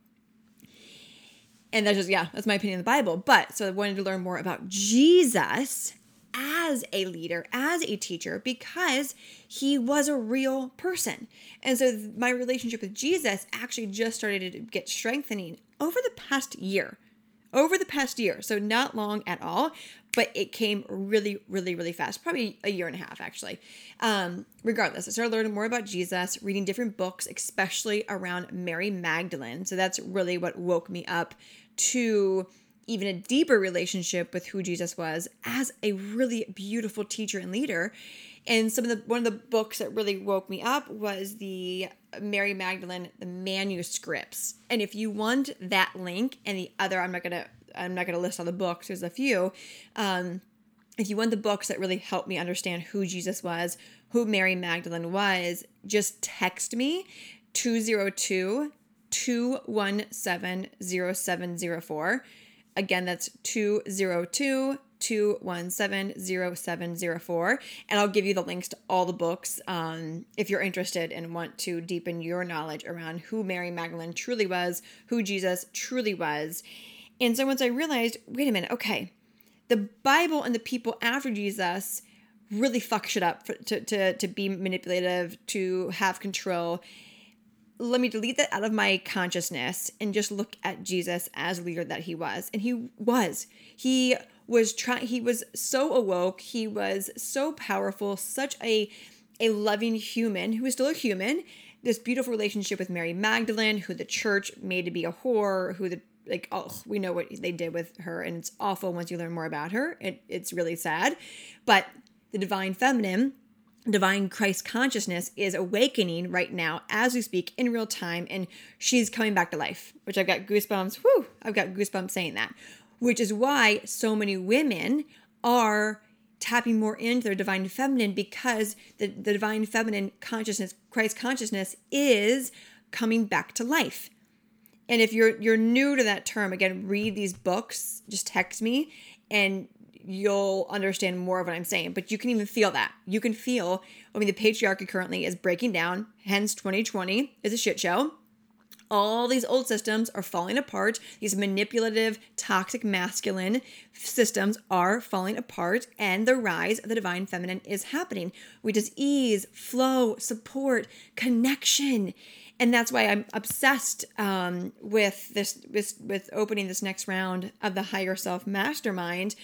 And that's just, yeah, that's my opinion of the Bible. But so I wanted to learn more about Jesus as a leader, as a teacher, because he was a real person. And so my relationship with Jesus actually just started to get strengthening over the past year. Over the past year. So not long at all, but it came really, really, really fast. Probably a year and a half, actually. Um, regardless, I started learning more about Jesus, reading different books, especially around Mary Magdalene. So that's really what woke me up to even a deeper relationship with who Jesus was as a really beautiful teacher and leader. And some of the one of the books that really woke me up was the Mary Magdalene the manuscripts. And if you want that link and the other, I'm not gonna I'm not gonna list all the books. There's a few. Um, if you want the books that really helped me understand who Jesus was, who Mary Magdalene was, just text me 202 217 0704 Again, that's 202 217 And I'll give you the links to all the books um, if you're interested and want to deepen your knowledge around who Mary Magdalene truly was, who Jesus truly was. And so once I realized, wait a minute, okay, the Bible and the people after Jesus really fuck shit up for, to, to, to be manipulative, to have control let me delete that out of my consciousness and just look at Jesus as leader that he was. And he was. He was trying he was so awoke, he was so powerful, such a a loving human who is still a human. This beautiful relationship with Mary Magdalene, who the church made to be a whore, who the like oh we know what they did with her and it's awful once you learn more about her it, it's really sad but the divine feminine divine Christ consciousness is awakening right now as we speak in real time, and she's coming back to life, which I've got goosebumps. Whew, I've got goosebumps saying that, which is why so many women are tapping more into their divine feminine because the, the divine feminine consciousness, Christ consciousness, is coming back to life. And if you're you're new to that term, again, read these books, just text me and you'll understand more of what I'm saying. But you can even feel that. You can feel, I mean, the patriarchy currently is breaking down, hence 2020 is a shit show. All these old systems are falling apart. These manipulative, toxic, masculine systems are falling apart, and the rise of the divine feminine is happening, which is ease, flow, support, connection and that's why I'm obsessed um, with this with, with opening this next round of the higher self mastermind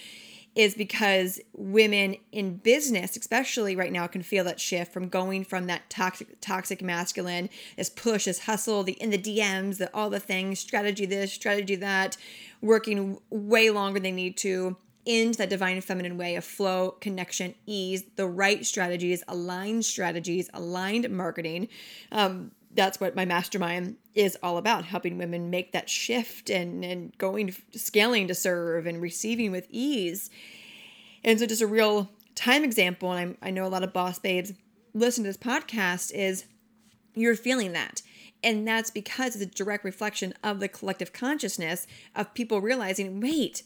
is because women in business, especially right now, can feel that shift from going from that toxic, toxic masculine, this push, this hustle, the in the DMs, the all the things, strategy this, strategy that, working way longer than they need to into that divine feminine way of flow, connection, ease, the right strategies, aligned strategies, aligned marketing. Um, that's what my mastermind is all about helping women make that shift and and going scaling to serve and receiving with ease. And so just a real time example and I'm, i know a lot of boss babes listen to this podcast is you're feeling that. And that's because it's a direct reflection of the collective consciousness of people realizing wait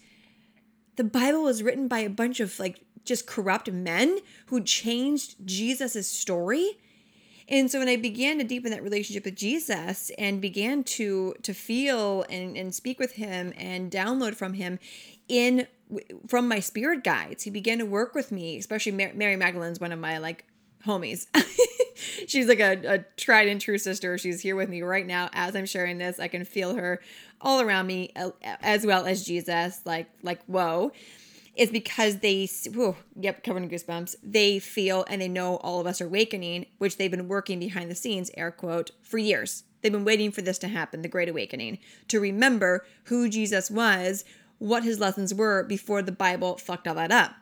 the bible was written by a bunch of like just corrupt men who changed jesus' story and so when I began to deepen that relationship with Jesus and began to to feel and, and speak with him and download from him in from my spirit guides. He began to work with me, especially Mary, Magdalene's one of my like homies. She's like a, a tried and true sister. She's here with me right now as I'm sharing this. I can feel her all around me, uh, as well as Jesus. Like, like whoa is because they, whew, yep, covered in goosebumps. They feel and they know all of us are awakening, which they've been working behind the scenes, air quote, for years. They've been waiting for this to happen, the Great Awakening, to remember who Jesus was, what his lessons were before the Bible fucked all that up.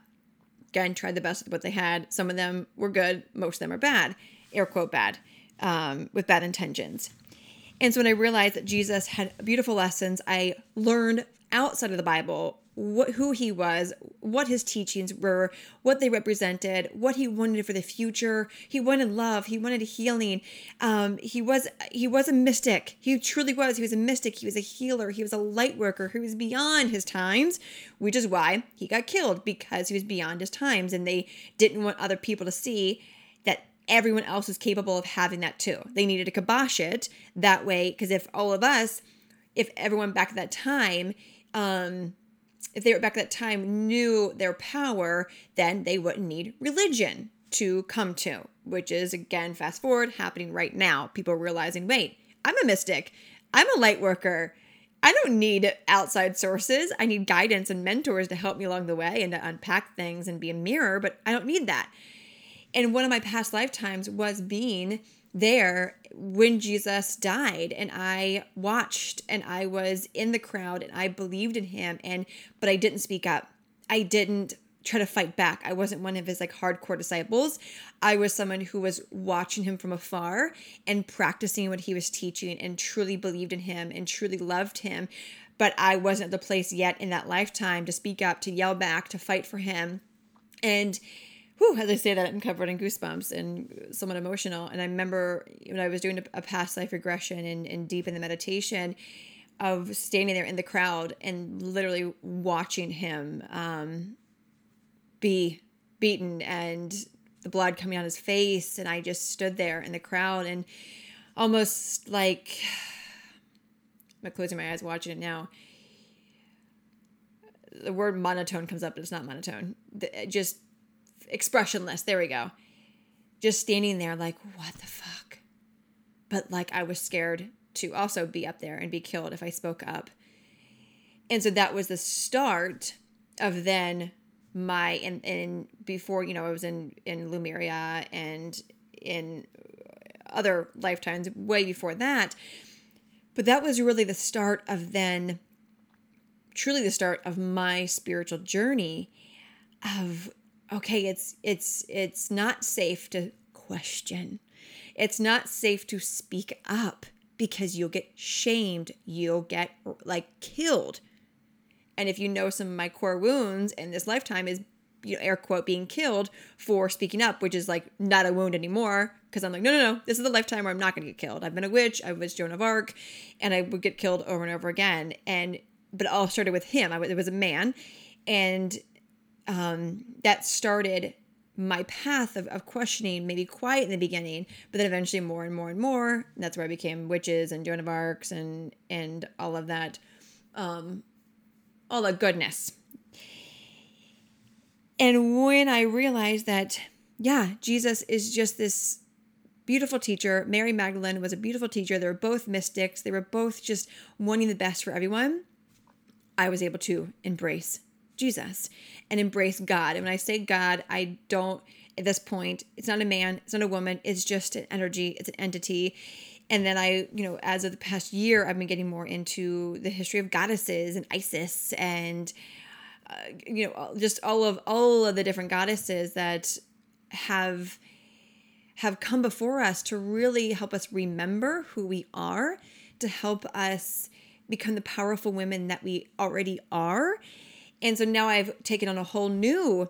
Again, tried the best with what they had. Some of them were good, most of them are bad, air quote bad, um, with bad intentions. And so when I realized that Jesus had beautiful lessons, I learned outside of the Bible what who he was, what his teachings were, what they represented, what he wanted for the future. He wanted love. He wanted healing. Um, he was he was a mystic. He truly was. He was a mystic. He was a healer. He was a light worker He was beyond his times, which is why he got killed because he was beyond his times, and they didn't want other people to see that everyone else was capable of having that too. They needed to kibosh it that way because if all of us, if everyone back at that time, um, if they were back at that time knew their power, then they wouldn't need religion to come to, which is again, fast forward, happening right now. People realizing, wait, I'm a mystic, I'm a light worker. I don't need outside sources. I need guidance and mentors to help me along the way and to unpack things and be a mirror, but I don't need that. And one of my past lifetimes was being there when Jesus died and I watched and I was in the crowd and I believed in him and but I didn't speak up. I didn't try to fight back. I wasn't one of his like hardcore disciples. I was someone who was watching him from afar and practicing what he was teaching and truly believed in him and truly loved him. But I wasn't the place yet in that lifetime to speak up, to yell back, to fight for him. And whew, as I say that, I'm covered in goosebumps and somewhat emotional. And I remember when I was doing a, past life regression and, and deep in the meditation of standing there in the crowd and literally watching him um, be beaten and the blood coming on his face. And I just stood there in the crowd and almost like I'm closing my eyes watching it now. The word monotone comes up, but it's not monotone. Just expressionless. There we go. Just standing there, like, what the fuck? But like, I was scared to also be up there and be killed if I spoke up. And so that was the start of then my and and before you know I was in in Lemuria and in other lifetimes way before that. But that was really the start of then truly the start of my spiritual journey of okay, it's it's it's not safe to question. It's not safe to speak up because you'll get shamed, you'll get like killed. And if you know some of my core wounds in this lifetime is you know, air quote being killed for speaking up, which is like not a wound anymore. Because I'm like, no, no, no, this is the lifetime where I'm not going to get killed. I've been a witch, I was Joan of Arc, and I would get killed over and over again. And but it all started with him. I was, it was a man, and um, that started my path of, of questioning, maybe quiet in the beginning, but then eventually more and more and more. And that's where I became witches and Joan of Arcs and and all of that, um, all the goodness. And when I realized that, yeah, Jesus is just this beautiful teacher. Mary Magdalene was a beautiful teacher. They were both mystics. They were both just wanting the best for everyone. I was able to embrace Jesus and embrace God. And when I say God, I don't, at this point, it's not a man, it's not a woman, it's just an energy, it's an entity. And then I, you know, as of the past year, I've been getting more into the history of goddesses and Isis and, uh, you know, just all of all of the different goddesses that have have come before us to really help us remember who we are, to help us become the powerful women that we already are and so now I've taken on a whole new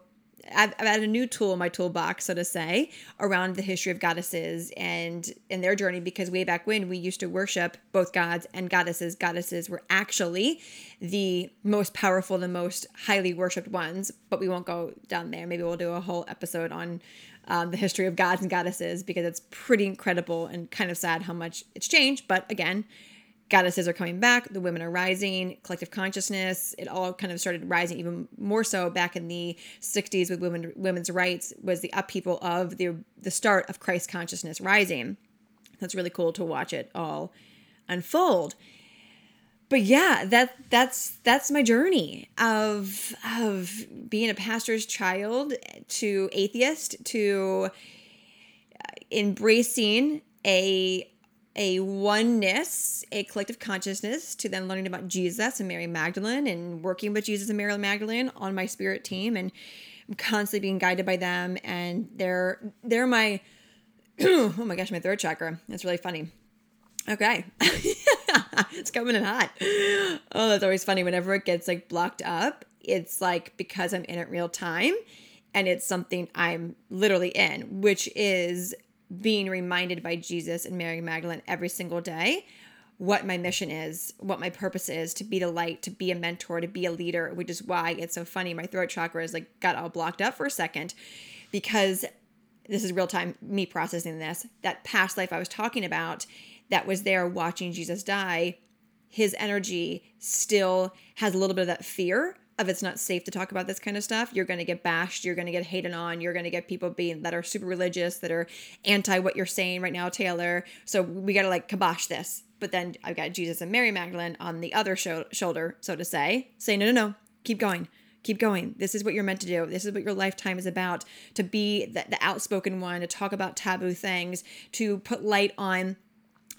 I've, I've added a new tool in my toolbox, so to say, around the history of goddesses and in their journey. Because way back when we used to worship both gods and goddesses, goddesses were actually the most powerful, the most highly worshipped ones. But we won't go down there. Maybe we'll do a whole episode on um, the history of gods and goddesses because it's pretty incredible and kind of sad how much it's changed. But again, goddesses are coming back, the women are rising, collective consciousness, it all kind of started rising even more so back in the 60s with women women's rights was the upheaval of the the start of Christ consciousness rising. That's really cool to watch it all unfold. But yeah, that that's that's my journey of of being a pastor's child to atheist to uh, embracing a a oneness, a collective consciousness, to then learning about Jesus and Mary Magdalene and working with Jesus and Mary Magdalene on my spirit team and I'm constantly being guided by them and they're they're my oh my gosh, my third chakra. That's really funny. Okay. it's coming in hot. Oh, that's always funny. Whenever it gets like blocked up, it's like because I'm in it real time and it's something I'm literally in, which is being reminded by Jesus and Mary Magdalene every single day what my mission is, what my purpose is to be the light, to be a mentor, to be a leader, which is why it's so funny. My throat chakra is like got all blocked up for a second because this is real time me processing this. That past life I was talking about that was there watching Jesus die, his energy still has a little bit of that fear of it's not safe to talk about this kind of stuff. You're going to get bashed, you're going to get hated on, you're going to get people being that are super religious that are anti what you're saying right now, Taylor. So we got to like kibosh this. But then I've got Jesus and Mary Magdalene on the other sho- shoulder, so to say, say no, no, no, keep going keep going. This is what you're meant to do. This is what your lifetime is about to be the, the, outspoken one, to talk about taboo things, to put light on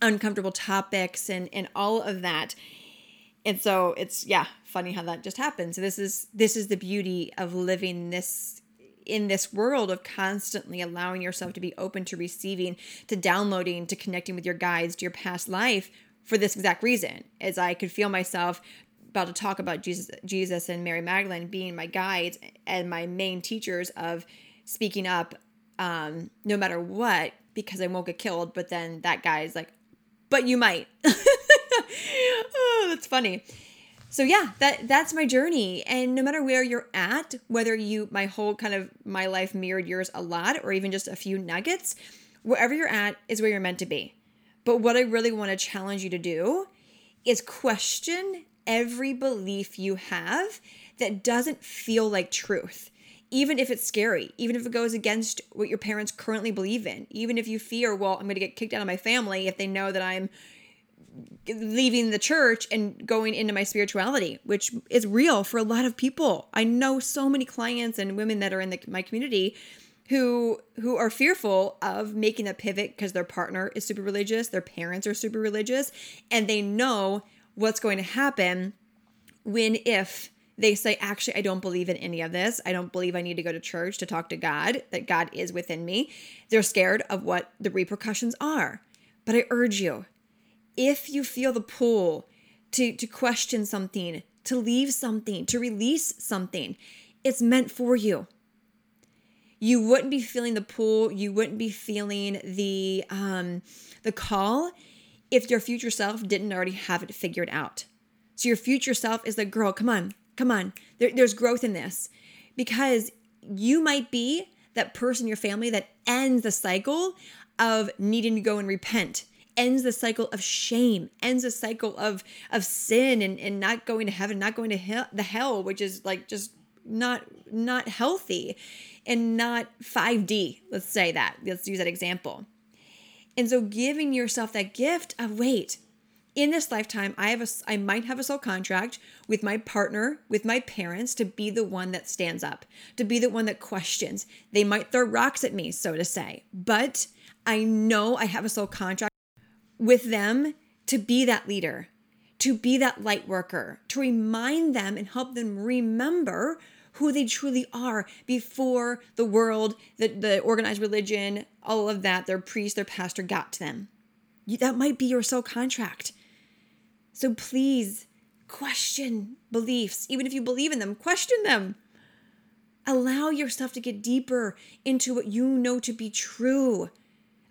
uncomfortable topics and and all of that and so it's yeah funny how that just happened so this is this is the beauty of living this in this world of constantly allowing yourself to be open to receiving to downloading to connecting with your guides to your past life for this exact reason as i could feel myself about to talk about jesus jesus and mary magdalene being my guides and my main teachers of speaking up um, no matter what because i won't get killed but then that guy is like but you might. oh, that's funny. So yeah, that that's my journey and no matter where you're at, whether you my whole kind of my life mirrored yours a lot or even just a few nuggets, wherever you're at is where you're meant to be. But what I really want to challenge you to do is question every belief you have that doesn't feel like truth even if it's scary, even if it goes against what your parents currently believe in, even if you fear, well, I'm going to get kicked out of my family if they know that I'm leaving the church and going into my spirituality, which is real for a lot of people. I know so many clients and women that are in the, my community who who are fearful of making a pivot because their partner is super religious, their parents are super religious, and they know what's going to happen when if they say, actually, I don't believe in any of this. I don't believe I need to go to church to talk to God, that God is within me. They're scared of what the repercussions are. But I urge you, if you feel the pull to, to question something, to leave something, to release something, it's meant for you. You wouldn't be feeling the pull, you wouldn't be feeling the um, the call if your future self didn't already have it figured out. So your future self is like, girl, come on, Come on, there, there's growth in this because you might be that person in your family that ends the cycle of needing to go and repent ends the cycle of shame ends the cycle of of sin and, and not going to heaven not going to hell, the hell which is like just not not healthy and not 5d let's say that let's use that example. And so giving yourself that gift of wait in this lifetime i have a i might have a soul contract with my partner with my parents to be the one that stands up to be the one that questions. They might throw rocks at me so to say but i know i have a soul contract with them to be that leader to be that light worker to remind them and help them remember who they truly are before the world the, the organized religion all of that their priest their pastor got to them that might be your soul contract so please question beliefs. Even if you believe in them, question them. Allow yourself to get deeper into what you know to be true.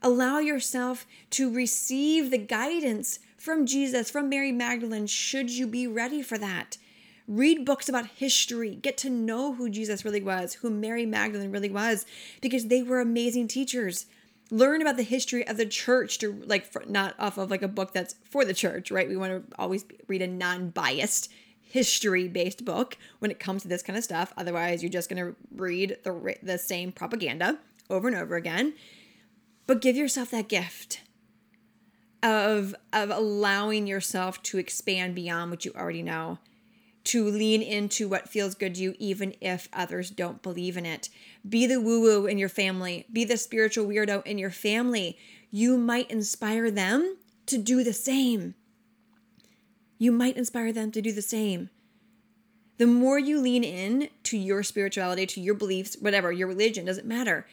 Allow yourself to receive the guidance from Jesus, from Mary Magdalene, should you be ready for that. Read books about history. Get to know who Jesus really was, who Mary Magdalene really was, because they were amazing teachers. learn about the history of the church to like for, not off of like a book that's for the church right we want to always read a non-biased history based book when it comes to this kind of stuff otherwise you're just going to read the the same propaganda over and over again but give yourself that gift of of allowing yourself to expand beyond what you already know to lean into what feels good to you, even if others don't believe in it. Be the woo woo in your family, be the spiritual weirdo in your family. You might inspire them to do the same. You might inspire them to do the same. The more you lean in to your spirituality, to your beliefs, whatever, your religion, doesn't matter,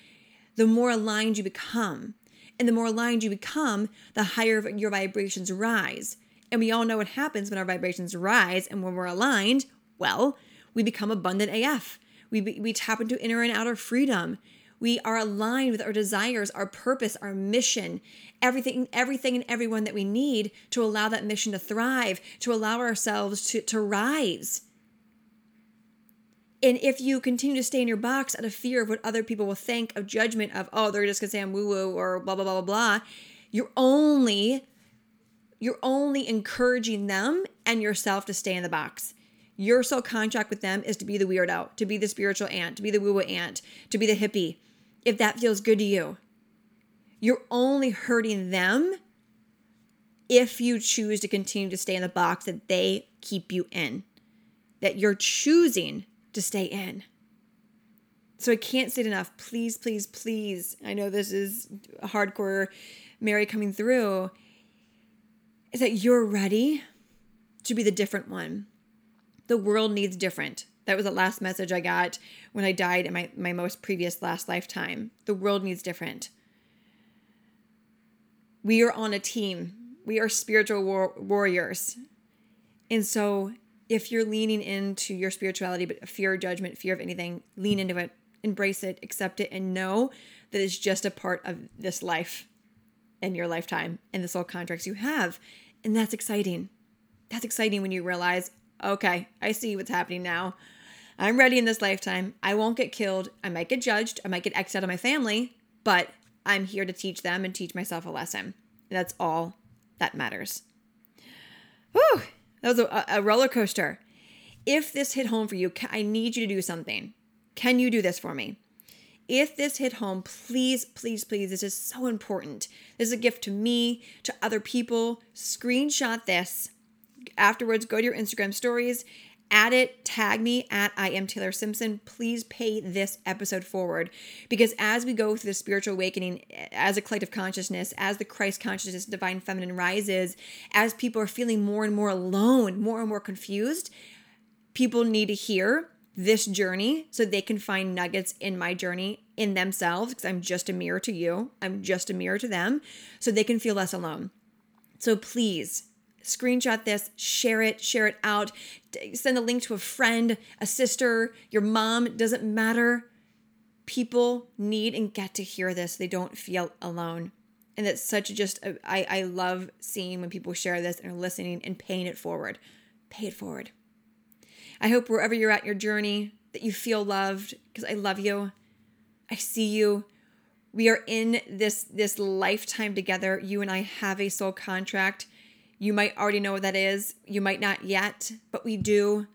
the more aligned you become. And the more aligned you become, the higher your vibrations rise. And we all know what happens when our vibrations rise and when we're aligned. Well, we become abundant AF. We, we tap into inner and outer freedom. We are aligned with our desires, our purpose, our mission, everything, everything and everyone that we need to allow that mission to thrive, to allow ourselves to, to rise. And if you continue to stay in your box out of fear of what other people will think, of judgment, of, oh, they're just gonna say I'm woo woo or blah, blah, blah, blah, blah, you're only you're only encouraging them and yourself to stay in the box. Your soul contract with them is to be the weirdo, to be the spiritual aunt, to be the woo woo aunt, to be the hippie, if that feels good to you. You're only hurting them if you choose to continue to stay in the box that they keep you in, that you're choosing to stay in. So I can't say it enough. Please, please, please. I know this is hardcore Mary coming through is that you're ready to be the different one. The world needs different. That was the last message I got when I died in my, my most previous last lifetime. The world needs different. We are on a team, we are spiritual war- warriors. And so, if you're leaning into your spirituality, but fear of judgment, fear of anything, lean into it, embrace it, accept it, and know that it's just a part of this life in your lifetime and the soul contracts you have. And that's exciting. That's exciting when you realize, okay, I see what's happening now. I'm ready in this lifetime. I won't get killed. I might get judged. I might get X'd out of my family, but I'm here to teach them and teach myself a lesson. That's all that matters. Whew, that was a, a roller coaster. If this hit home for you, I need you to do something. Can you do this for me? If this hit home, please, please, please, this is so important. This is a gift to me, to other people. Screenshot this. Afterwards, go to your Instagram stories, add it, tag me at I am Taylor Simpson. Please pay this episode forward because as we go through the spiritual awakening as a collective consciousness, as the Christ consciousness, divine feminine rises, as people are feeling more and more alone, more and more confused, people need to hear this journey so they can find nuggets in my journey in themselves because I'm just a mirror to you. I'm just a mirror to them so they can feel less alone. So please screenshot this, share it, share it out, send a link to a friend, a sister, your mom, doesn't matter. People need and get to hear this. They don't feel alone. And that's such just, a, I, I love seeing when people share this and are listening and paying it forward. Pay it forward. I hope wherever you're at your journey that you feel loved because I love you. I see you. We are in this this lifetime together. You and I have a soul contract. You might already know what that is. You might not yet, but we do.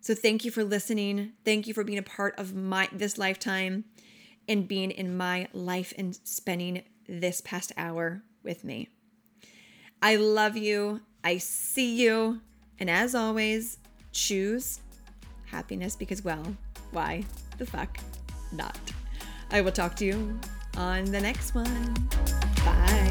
So thank you for listening. Thank you for being a part of my this lifetime and being in my life and spending this past hour with me. I love you. I see you. And as always, choose happiness because, well, why the fuck not? I will talk to you on the next one. Bye.